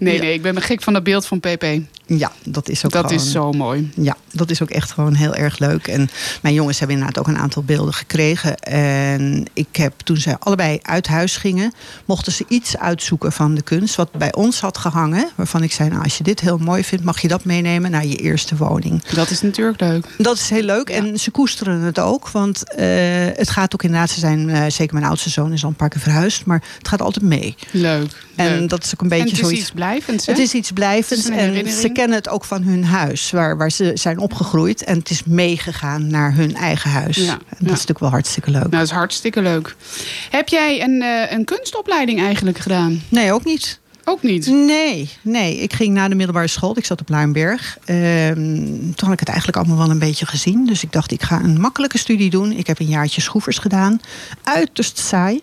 Nee, Ja. nee, ik ben me gek van dat beeld van PP. Ja, dat is ook Dat gewoon... is zo mooi. Ja, dat is ook echt gewoon heel erg leuk. En mijn jongens hebben inderdaad ook een aantal beelden gekregen. En ik heb toen ze allebei uit huis gingen, mochten ze iets uitzoeken van de kunst wat bij ons had gehangen. Waarvan ik zei, nou, als je dit heel mooi vindt, mag je dat meenemen naar je eerste woning. Dat is natuurlijk leuk. Dat is heel leuk. En ze koesteren het ook. Want eh, het gaat ook inderdaad, ze zijn, eh, zeker mijn oudste zoon is al een paar keer verhuisd. Maar het gaat altijd mee. Leuk. En leuk. dat is ook een beetje en het is zoiets. iets blijvends, hè? Het is iets blijvends. Het is en ze kennen het ook van hun huis, waar, waar ze zijn opgegroeid. En het is meegegaan naar hun eigen huis. Ja, en dat ja. is natuurlijk wel hartstikke leuk. Nou, dat is hartstikke leuk. Heb jij een, eh, een kunstopleiding eigenlijk gedaan? Nee, ook niet. Ook niet. Nee, nee. Ik ging naar de middelbare school. Ik zat op Luinberg. Ehm, toen had ik het eigenlijk allemaal wel een beetje gezien. Dus ik dacht, ik ga een makkelijke studie doen. Ik heb een jaartje schroevers gedaan. Uiterst saai.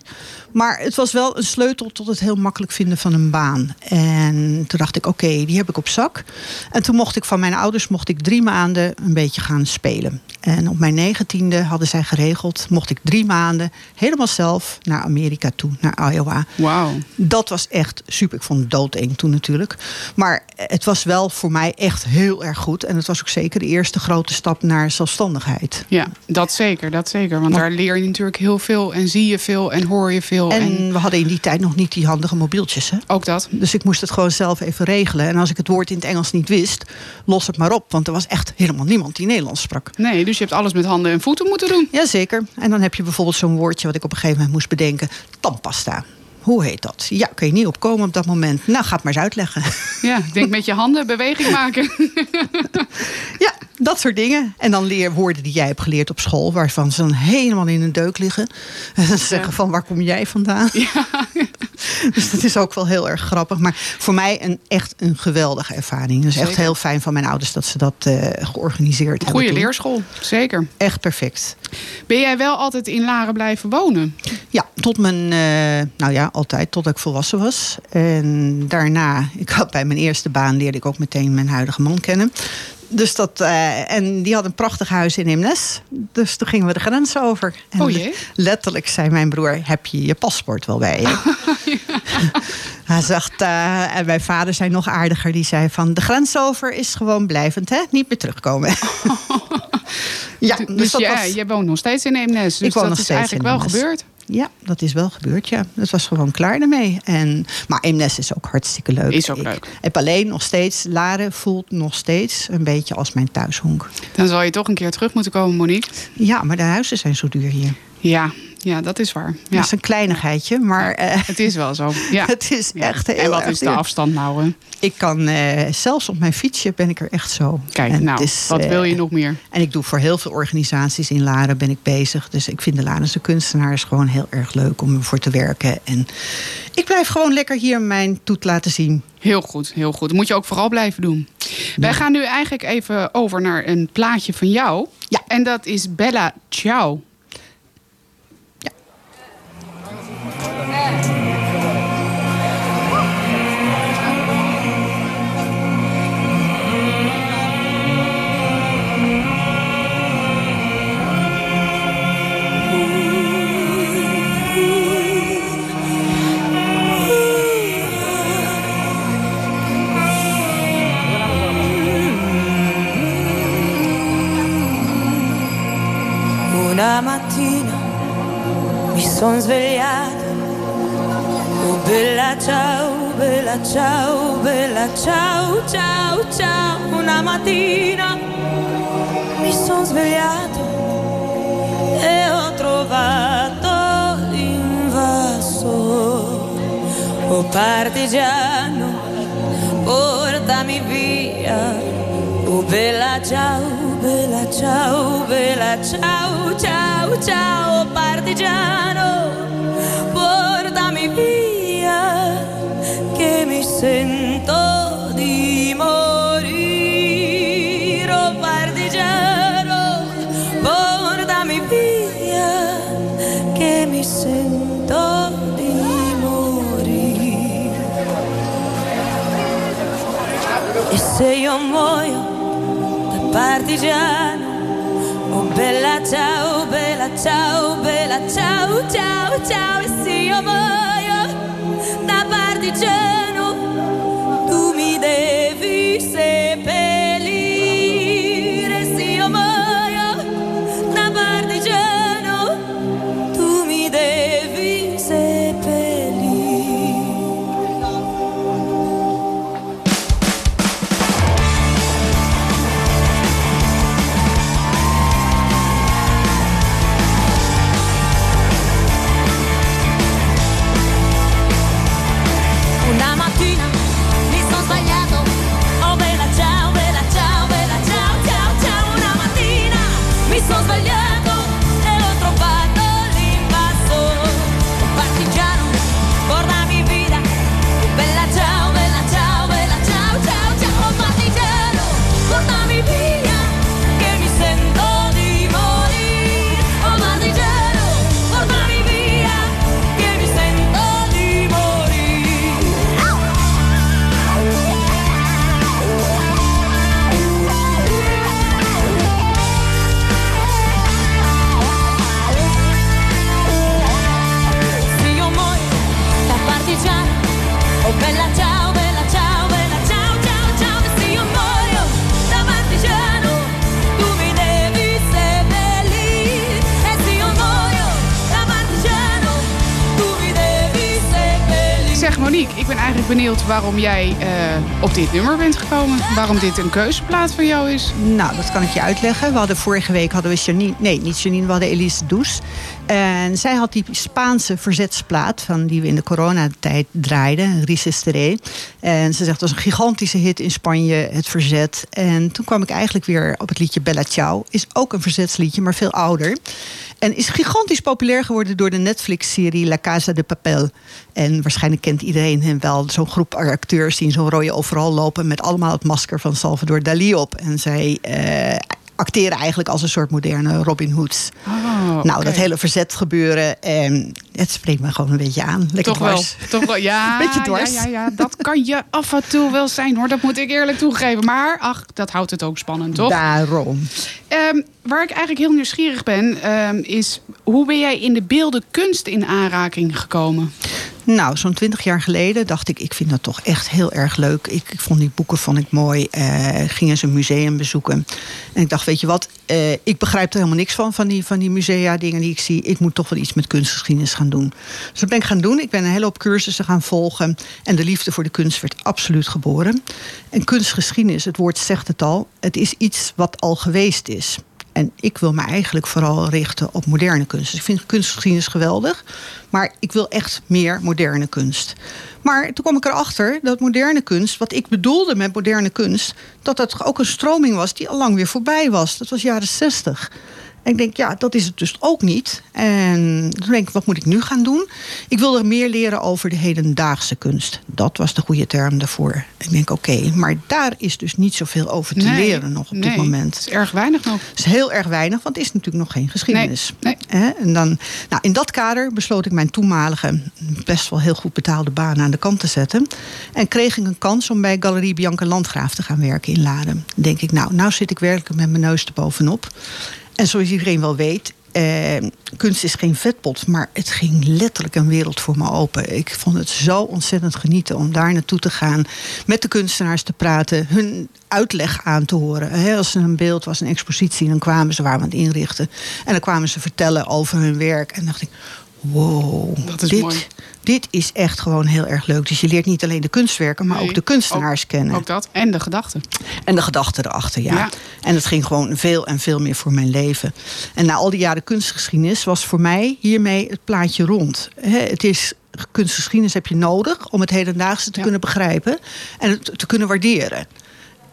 Maar het was wel een sleutel tot het heel makkelijk vinden van een baan. En toen dacht ik, oké, die heb ik op zak. En toen mocht ik van mijn ouders mocht ik drie maanden een beetje gaan spelen. En op mijn negentiende hadden zij geregeld, mocht ik drie maanden helemaal zelf naar Amerika toe, naar Iowa. Wauw. Dat was echt super. Ik vond het doodeng toen natuurlijk. Maar het was wel voor mij echt heel erg goed. En het was ook zeker de eerste grote stap naar zelfstandigheid. Ja, dat zeker, dat zeker. Want daar leer je natuurlijk heel veel en zie je veel en hoor je veel. En, En we hadden in die tijd nog niet die handige mobieltjes. Hè? ook dat. Dus ik moest het gewoon zelf even regelen. En als ik het woord in het Engels niet wist, los het maar op. Want er was echt helemaal niemand die Nederlands sprak. Nee, dus je hebt alles met handen en voeten moeten doen. Jazeker. En dan heb je bijvoorbeeld zo'n woordje wat ik op een gegeven moment moest bedenken. Tandpasta. Hoe heet dat? Ja, kun je niet opkomen op dat moment. Nou, ga het maar eens uitleggen. Ja, ik denk met je handen beweging maken. Ja, dat soort dingen. En dan leer woorden die jij hebt geleerd op school, waarvan ze dan helemaal in een deuk liggen. En dan zeggen van waar kom jij vandaan? Dus dat is ook wel heel erg grappig. Maar voor mij een, echt een geweldige ervaring. Dus echt Zeker. heel fijn van mijn ouders dat ze dat eh, georganiseerd hebben. Goede leerschool, zeker. Echt perfect. Ben jij wel altijd in Laren blijven wonen? Ja, tot mijn, eh, nou ja, altijd, totdat ik volwassen was. En daarna, ik had bij mijn eerste baan leerde ik ook meteen mijn huidige man kennen. Dus dat, eh, en die had een prachtig huis in Imnes. Dus toen gingen we de grens over. En Oh letterlijk zei mijn broer, heb je je paspoort wel bij je? Hij zegt, eh, en mijn vader zei nog aardiger. Die zei van, de grens over is gewoon blijvend, hè? Niet meer terugkomen. ja, Dus, dus ja, was- je woont nog steeds in Eemnes. Dus Ik woon dat nog is steeds eigenlijk in wel gebeurd. Ja, dat is wel gebeurd, ja. Het was gewoon klaar ermee. En, maar Eemnes is ook hartstikke leuk. Is ook Ik leuk. heb alleen nog steeds, Laren voelt nog steeds een beetje als mijn thuishonk. Dan zal je toch een keer terug moeten komen, Monique. Ja, maar de huizen zijn zo duur hier. Ja, ja dat is waar. Ja. Dat is een kleinigheidje, maar eh, Het is wel zo. Ja. het is echt heel En wat is de duur. afstand nou? Hè? Ik kan eh, zelfs op mijn fietsje ben ik er echt zo. Kijk, En nou, is, wat eh, wil je nog meer? En ik doe voor heel veel organisaties in Laren ben ik bezig. Dus ik vind de Larense kunstenaars gewoon heel erg leuk om ervoor te werken. En ik blijf gewoon lekker hier mijn toet laten zien. Heel goed, heel goed. Dat moet je ook vooral blijven doen. Wij gaan nu eigenlijk even over naar een plaatje van jou. Ja. En dat is Bella Ciao. Mi son svegliata. Oh bella ciao, bella ciao, bella ciao, ciao, ciao. Una mattina mi son svegliata e ho trovato l'invaso. Oh partigiano, portami via. Oh bella ciao, bella ciao, bella ciao, ciao, se io muoio da partigiano, oh bella ciao, bella ciao, bella ciao, ciao, ciao, e se io muoio da partigiano, tu mi devi seppellire, waarom jij eh, op dit nummer bent gekomen. Waarom dit een keuzeplaat van jou is. Nou, dat kan ik je uitleggen. We hadden vorige week hadden we Janine, nee, niet Janine, we hadden Elise Does. En zij had die Spaanse verzetsplaat van die we in de coronatijd draaiden, Resistere. En ze zegt, het was een gigantische hit in Spanje, het verzet. En toen kwam ik eigenlijk weer op het liedje Bella Ciao. Is ook een verzetsliedje, maar veel ouder. En is gigantisch populair geworden door de Netflix-serie La Casa de Papel. En waarschijnlijk kent iedereen hem wel. Zo'n groep acteurs die in zo'n rode overal lopen... met allemaal het masker van Salvador Dali op. En zij eh, acteren eigenlijk als een soort moderne Robin Hoods. Oh, Nou, dat hele verzet gebeuren, en het spreekt me gewoon een beetje aan. Lekker Toch wel, toch wel. Ja, Beetje dwars. Ja, ja, ja, dat kan je af en toe wel zijn hoor. Dat moet ik eerlijk toegeven. Maar ach, dat houdt het ook spannend, toch? Daarom. Ehm, waar ik eigenlijk heel nieuwsgierig ben, ehm, is hoe ben jij in de beelden kunst in aanraking gekomen? Nou, zo'n twintig jaar geleden dacht ik, ik vind dat toch echt heel erg leuk. Ik, ik vond die boeken vond ik mooi. Eh, ging eens een museum bezoeken. En ik dacht, weet je wat, eh, ik begrijp er helemaal niks van, van die, van die musea, dingen die ik zie. Ik moet toch wel iets met kunstgeschiedenis gaan doen. Dus dat ben ik gaan doen. Ik ben een hele hoop cursussen gaan volgen. En de liefde voor de kunst werd absoluut geboren. En kunstgeschiedenis, het woord zegt het al, het is iets wat al geweest is. En ik wil me eigenlijk vooral richten op moderne kunst. Ik vind kunstgeschiedenis geweldig. Maar ik wil echt meer moderne kunst. Maar toen kwam ik erachter dat moderne kunst, wat ik bedoelde met moderne kunst, dat dat ook een stroming was die al lang weer voorbij was. Dat was jaren 60. En ik denk, ja, dat is het dus ook niet. En toen denk ik, wat moet ik nu gaan doen? Ik wilde meer leren over de hedendaagse kunst. Dat was de goede term daarvoor. Ik denk, oké, maar daar is dus niet zoveel over te Nee, leren nog op dit moment. Het is erg weinig nog. Dat is heel erg weinig, want het is natuurlijk nog geen geschiedenis. Nee? En dan, nou, in dat kader besloot ik mijn toenmalige, best wel heel goed betaalde baan aan de kant te zetten. En kreeg ik een kans om bij Galerie Bianca Landgraaf te gaan werken in Laden. Dan denk ik, nou, nou zit ik werkelijk met mijn neus er bovenop. En zoals iedereen wel weet, eh, kunst is geen vetpot, maar het ging letterlijk een wereld voor me open. Ik vond het zo ontzettend genieten om daar naartoe te gaan, met de kunstenaars te praten, hun uitleg aan te horen. Als er een beeld was, een expositie, dan kwamen ze waar aan het inrichten. En dan kwamen ze vertellen over hun werk. En dacht ik, wow, Dat is dit, mooi. dit is echt gewoon heel erg leuk. Dus je leert niet alleen de kunstwerken, maar Nee, ook de kunstenaars ook- kennen. Ook dat. En de gedachten. En de gedachten erachter, ja. Ja. En het ging gewoon veel en veel meer voor mijn leven. En na al die jaren kunstgeschiedenis was voor mij hiermee het plaatje rond. Het is kunstgeschiedenis heb je nodig om het hedendaagse te Ja. kunnen begrijpen en het te kunnen waarderen.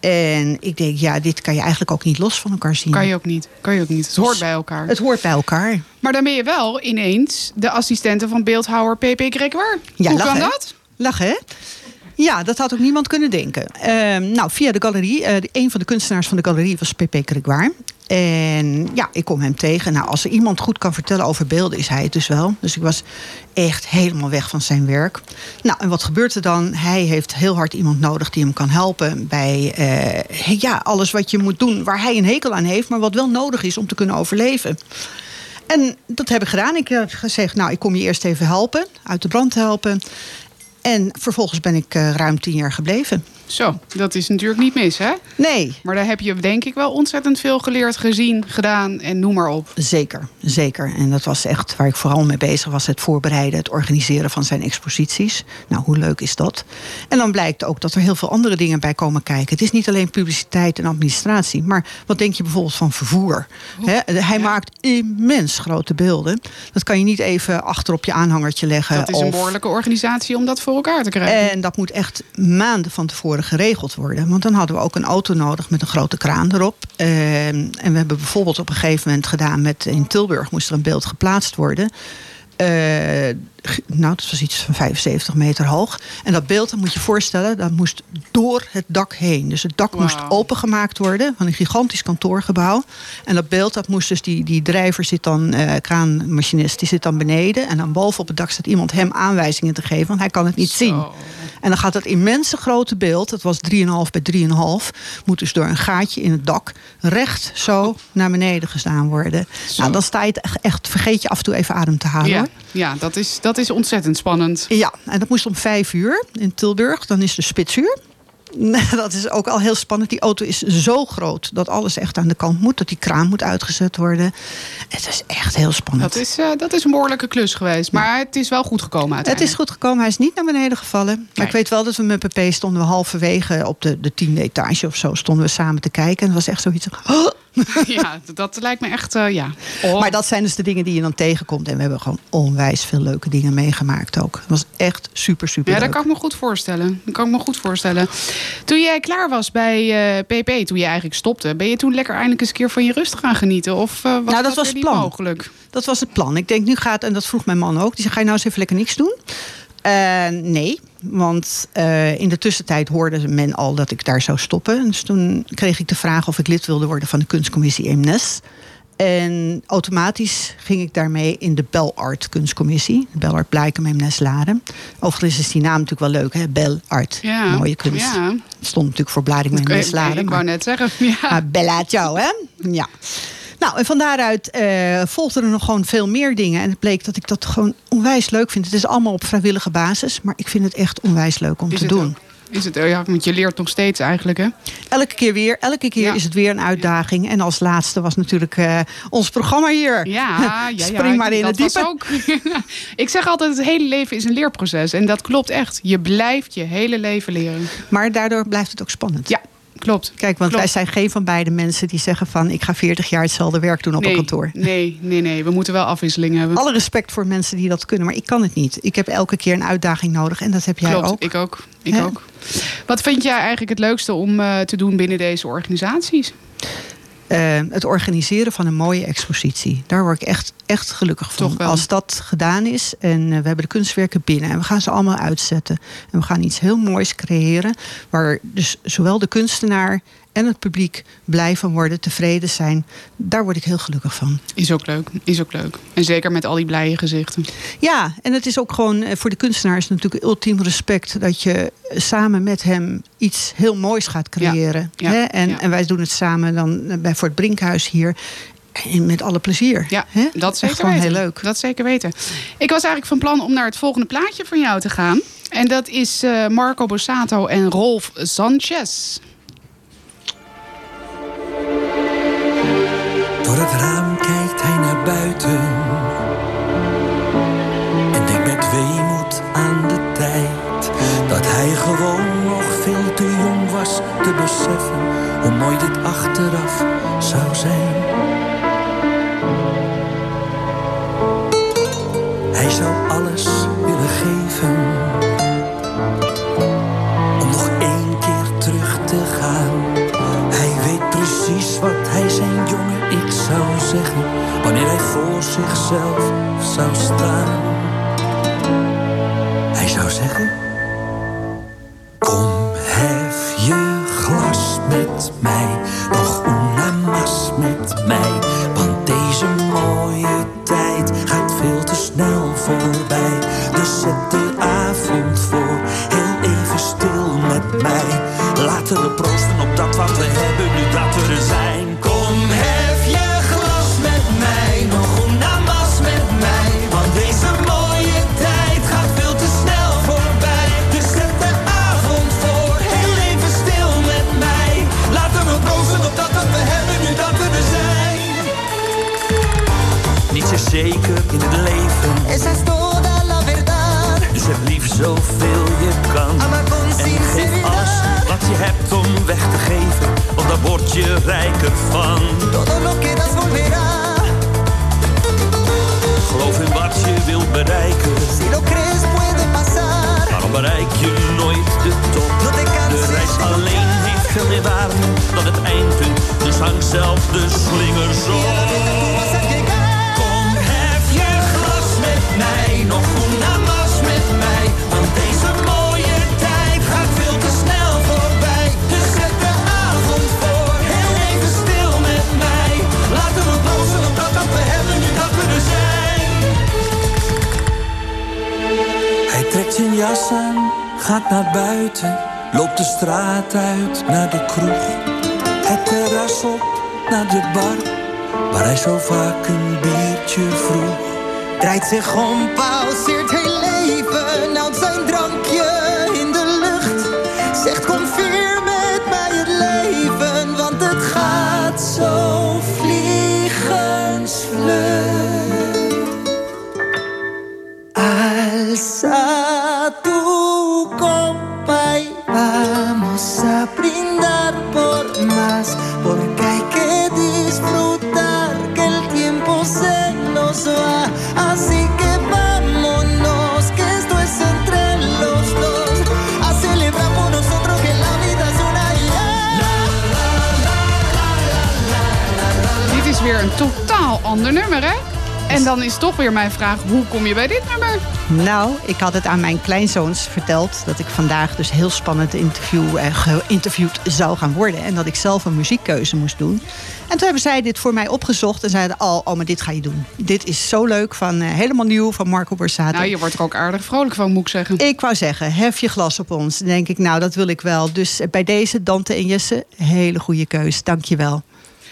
En ik denk, ja, dit kan je eigenlijk ook niet los van elkaar zien. Kan je ook niet. Kan je ook niet. Het hoort bij elkaar. Het hoort bij elkaar. Maar dan ben je wel ineens de assistente van beeldhouwer PP Gregoire. Ja, Hoe lachen, kan dat? Lachen, hè? Ja, dat had ook niemand kunnen denken. Ehm, nou, via de galerie. de- een van de kunstenaars van de galerie was Pepe Gregoire. En ja, ik kom hem tegen. Nou, als er iemand goed kan vertellen over beelden, is hij het dus wel. Dus ik was echt helemaal weg van zijn werk. Nou, en wat gebeurt er dan? Hij heeft heel hard iemand nodig die hem kan helpen bij eh, ja, alles wat je moet doen waar hij een hekel aan heeft, maar wat wel nodig is om te kunnen overleven. En dat heb ik gedaan. Ik heb gezegd, nou, ik kom je eerst even helpen, uit de brand helpen. En vervolgens ben ik eh, ruim tien jaar gebleven. Zo, dat is natuurlijk niet mis, hè? Nee, Maar daar heb je denk ik wel ontzettend veel geleerd, gezien, gedaan en noem maar op. zeker, zeker. En dat was echt waar ik vooral mee bezig was. Het voorbereiden, het organiseren van zijn exposities. Nou, hoe leuk is dat? En dan blijkt ook dat er heel veel andere dingen bij komen kijken. Het is niet alleen publiciteit en administratie. Maar wat denk je bijvoorbeeld van vervoer? Hij maakt immens grote beelden. Dat kan je niet even achter op je aanhangertje leggen. Dat is een behoorlijke organisatie om dat voor elkaar te krijgen. En dat moet echt maanden van tevoren geregeld worden. Want dan hadden we ook een auto nodig met een grote kraan erop. Eh, en we hebben bijvoorbeeld op een gegeven moment gedaan met in Tilburg moest er een beeld geplaatst worden. Eh, nou, dat was iets van 75 meter hoog. En dat beeld, dat moet je je voorstellen, dat moest door het dak heen. Dus het dak moest Wauw. opengemaakt worden van een gigantisch kantoorgebouw. En dat beeld, dat moest dus, die, die drijver zit dan, eh kraanmachinist, die zit dan beneden. En dan boven op het dak staat iemand hem aanwijzingen te geven, want hij kan het niet zien. En dan gaat dat immense grote beeld, dat was 3,5 bij 3,5, moet dus door een gaatje in het dak recht zo naar beneden gestaan worden. Zo. Nou, dan sta je het echt- echt, vergeet je af en toe even adem te halen. Ja, hoor. ja dat, is, dat is ontzettend spannend. Ja, en dat moest om vijf uur in Tilburg. Dan is de spitsuur. dat is ook al heel spannend. Die auto is zo groot dat alles echt aan de kant moet. Dat die kraan moet uitgezet worden. Het is echt heel spannend. Dat is, eh, dat is een behoorlijke klus geweest. Maar het is wel goed gekomen Het is goed gekomen. Hij is niet naar beneden gevallen. Maar ik weet wel dat we met PP stonden we halverwege op de, de tiende etage of zo. Stonden we samen te kijken. En het was echt zoiets. Oh! Ja, dat lijkt me echt, eh, ja. Oh. Maar dat zijn dus de dingen die je dan tegenkomt. En we hebben gewoon onwijs veel leuke dingen meegemaakt ook. Het was echt super, super Ja, leuk. dat kan ik me goed voorstellen. Dat kan ik me goed voorstellen. Toen jij klaar was bij eh, PP, toen je eigenlijk stopte, ben je toen lekker eindelijk eens een keer van je rust gaan genieten? Of eh, was Nou, dat dat was het plan. mogelijk? Dat was het plan. Ik denk, nu gaat, en dat vroeg mijn man ook. Die zei, ga je nou eens even lekker niks doen? Eh, nee, want eh, in de tussentijd hoorde men al dat ik daar zou stoppen. Dus toen kreeg ik de vraag of ik lid wilde worden van de kunstcommissie Eemnes. En automatisch ging ik daarmee in de Belart kunstcommissie. De Belart Blijkem Eemnes Laren. Overigens is die naam natuurlijk wel leuk, hè? Belart. Ja, Mooie kunst. Ja. Het stond natuurlijk voor Blading ik, Laren. ik wou net zeggen. Ja. maar Bella ciao, hè? Ja. Nou, en van daaruit eh volgden er nog gewoon veel meer dingen. En het bleek dat ik dat gewoon onwijs leuk vind. Het is allemaal op vrijwillige basis. Maar ik vind het echt onwijs leuk om Is te doen. ook? Is het, ja, want je leert nog steeds eigenlijk, hè? Elke keer weer. Elke keer Ja. is het weer een uitdaging. En als laatste was natuurlijk eh, ons programma hier. Ja, ja, ja. Spring maar in dat het was diepe. Ook, ik zeg altijd, het hele leven is een leerproces. En dat klopt echt. Je blijft je hele leven leren. Maar daardoor blijft het ook spannend. Ja, klopt. Kijk, want Klopt. wij zijn geen van beide mensen die zeggen van... ik ga 40 jaar hetzelfde werk doen op nee, een kantoor. Nee, nee, nee. We moeten wel afwisseling hebben. Alle respect voor mensen die dat kunnen, maar ik kan het niet. Ik heb elke keer een uitdaging nodig en dat heb jij Klopt, ook. ik ook. Ik ook. Wat vind jij eigenlijk het leukste om eh, te doen binnen deze organisaties? Eh, het organiseren van een mooie expositie. Daar word ik echt, echt gelukkig van. Als dat gedaan is en eh, we hebben de kunstwerken binnen en we gaan ze allemaal uitzetten. En we gaan iets heel moois creëren. Waar dus zowel de kunstenaar en het publiek blij van worden, tevreden zijn. Daar word ik heel gelukkig van. Is ook leuk. Is ook leuk. En zeker met al die blije gezichten. Ja, en het is ook gewoon eh, voor de kunstenaar is het natuurlijk ultiem respect dat je samen met hem iets heel moois gaat creëren. ja? En, ja. en wij doen het samen dan eh, bij voor het Brinkhuis hier. En met alle plezier. Ja, dat Echt zeker gewoon weten. heel leuk. Dat zeker weten. Ik was eigenlijk van plan om naar het volgende plaatje van jou te gaan. En dat is eh, Marco Borsato en Rolf Sanchez. Door het raam kijkt hij naar buiten En denkt met weemoed aan de tijd Dat hij gewoon nog veel te jong was te beseffen Hoe mooi dit achteraf zou zijn. Hij zou alles voor zichzelf zou staan. Hij zou zeggen: Kom, hef je glas met mij, En dan is toch weer mijn vraag, hoe kom je bij dit nummer? Nou, ik had het aan mijn kleinzoons verteld dat ik vandaag dus heel spannend interview, eh, geïnterviewd zou gaan worden. En dat ik zelf een muziekkeuze moest doen. En toen hebben zij dit voor mij opgezocht en zeiden: Oh, oh maar dit ga je doen. Dit is zo leuk, van, eh, helemaal nieuw van Marco Borsato. Nou, je wordt er ook aardig vrolijk van, moet ik zeggen. Ik wou zeggen, hef je glas op ons. Dan denk ik, nou, dat wil ik wel. Dus bij deze, Dante en Jesse, hele goede keus. Dank je wel.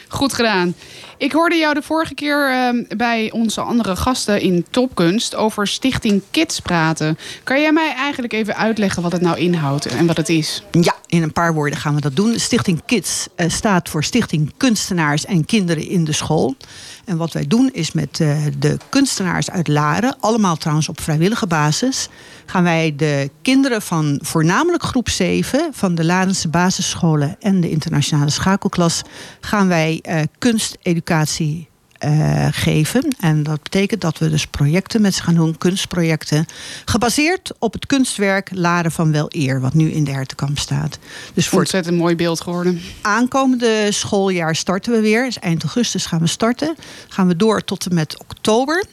Goed gedaan. Ik hoorde jou de vorige keer eh, bij onze andere gasten in Topkunst over Stichting Kids praten. Kan jij mij eigenlijk even uitleggen wat het nou inhoudt en wat het is? Ja, in een paar woorden gaan we dat doen. Stichting Kids eh, staat voor Stichting Kunstenaars en Kinderen in de School. En wat wij doen is met eh, de kunstenaars uit Laren, allemaal trouwens op vrijwillige basis, gaan wij de kinderen van voornamelijk groep 7 van de Larense basisscholen en de internationale schakelklas, gaan wij eh, kunsteducatie eh, geven. En dat betekent dat we dus projecten met ze gaan doen, kunstprojecten, gebaseerd op het kunstwerk Laren van Wel Eer, wat nu in de Hertenkamp staat. Dus voor Ontzettend mooi beeld geworden. aankomende schooljaar starten we weer. Dus eind augustus gaan we starten. Gaan we door tot en met oktober.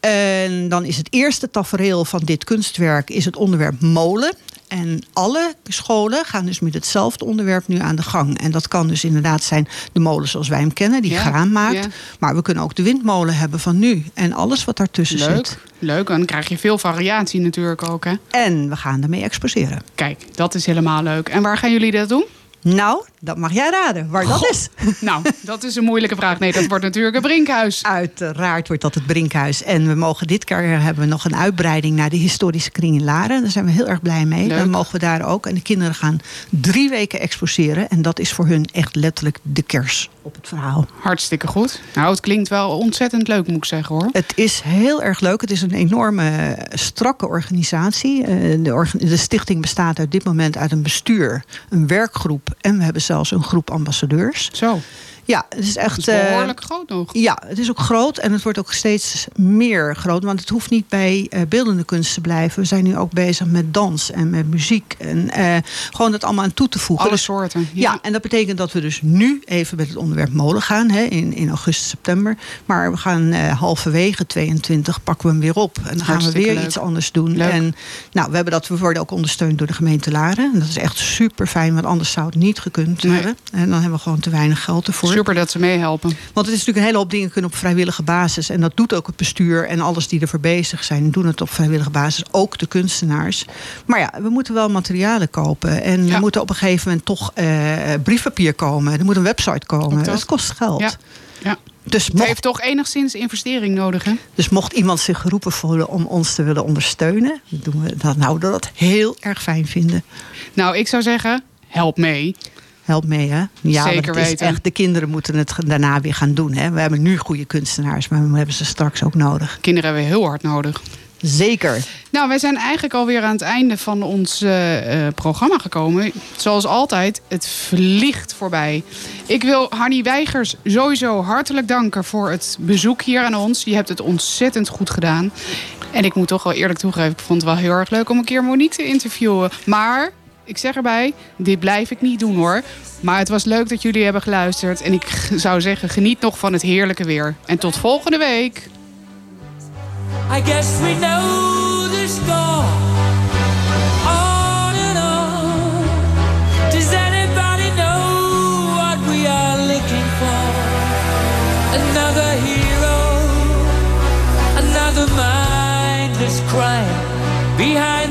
En dan is het eerste tafereel van dit kunstwerk is het onderwerp molen. En alle scholen gaan dus met hetzelfde onderwerp nu aan de gang. En dat kan dus inderdaad zijn de molen zoals wij hem kennen, die Ja, graan maakt. ja. Maar we kunnen ook de windmolen hebben van nu. En alles wat daartussen zit. Leuk. Leuk, en dan krijg je veel variatie natuurlijk ook, hè? En we gaan daarmee exposeren. Kijk, dat is helemaal leuk. En waar gaan jullie dat doen? Nou, dat mag jij raden waar dat is. Nou, dat is een moeilijke vraag. Nee, dat wordt natuurlijk een brinkhuis. Uiteraard wordt dat het Brinkhuis. En we mogen dit keer hebben we nog een uitbreiding naar de historische kring in Laren. Daar zijn we heel erg blij mee. Leuk. Dan mogen we daar ook. En de kinderen gaan drie weken exposeren. En dat is voor hun echt letterlijk de kers op het verhaal. Hartstikke goed. Nou, het klinkt wel ontzettend leuk, moet ik zeggen hoor. Het is heel erg leuk. Het is een enorme eh, strakke organisatie. Eh, De, de stichting bestaat uit dit moment uit een bestuur, een werkgroep en we hebben zelfs een groep ambassadeurs. Zo, Ja, het is echt. is eh, behoorlijk groot nog. Ja, het is ook groot en het wordt ook steeds meer groot. Want het hoeft niet bij eh, beeldende kunst te blijven. We zijn nu ook bezig met dans en met muziek. En eh, gewoon dat allemaal aan toe te voegen. Alle Dus- soorten. ja. en dat betekent dat we dus nu even met het onderwerp molen gaan. Hè, in, in augustus, september. Maar we gaan halverwege 22 pakken we hem weer op. En dan gaan we weer leuk. iets anders doen. Leuk. En nou, we, hebben dat, we worden ook ondersteund door de gemeente Laren. En dat is echt super fijn, want anders zou het niet gekund Nee. hebben. En dan hebben we gewoon te weinig geld ervoor. Super dat ze meehelpen. Want het is natuurlijk een hele hoop dingen kunnen op vrijwillige basis. En dat doet ook het bestuur en alles die ervoor bezig zijn, doen het op vrijwillige basis. Ook de kunstenaars. Maar ja, we moeten wel materialen kopen. En Ja. er moet op een gegeven moment toch eh, briefpapier komen. Er moet een website komen. Dat. Dat kost geld. Ja. Ja. Dus, Het mocht, heeft toch enigszins investering nodig, hè? dus mocht iemand zich geroepen voelen om ons te willen ondersteunen, doen we dat, nou, dat heel erg fijn vinden. Nou, ik zou zeggen, help mee. Help mee, hè? Ja, Zeker is weten. echt, de kinderen moeten het daarna weer gaan doen. Hè? We hebben nu goede kunstenaars, maar we hebben ze straks ook nodig. Kinderen hebben we heel hard nodig. Zeker. Nou, wij zijn eigenlijk alweer aan het einde van ons eh, eh, programma gekomen. Zoals altijd, het vliegt voorbij. Ik wil Hanny Weigers sowieso hartelijk danken voor het bezoek hier aan ons. Je hebt het ontzettend goed gedaan. En ik moet toch wel eerlijk toegeven, ik vond het wel heel erg leuk om een keer Monique te interviewen. Maar, ik zeg erbij, dit blijf ik niet doen hoor. Maar het was leuk dat jullie hebben geluisterd. En ik zou zeggen, geniet nog van het heerlijke weer. En tot volgende week. I guess we know the score. Does anybody know what we are looking for? Another hero, another mindless crime behind.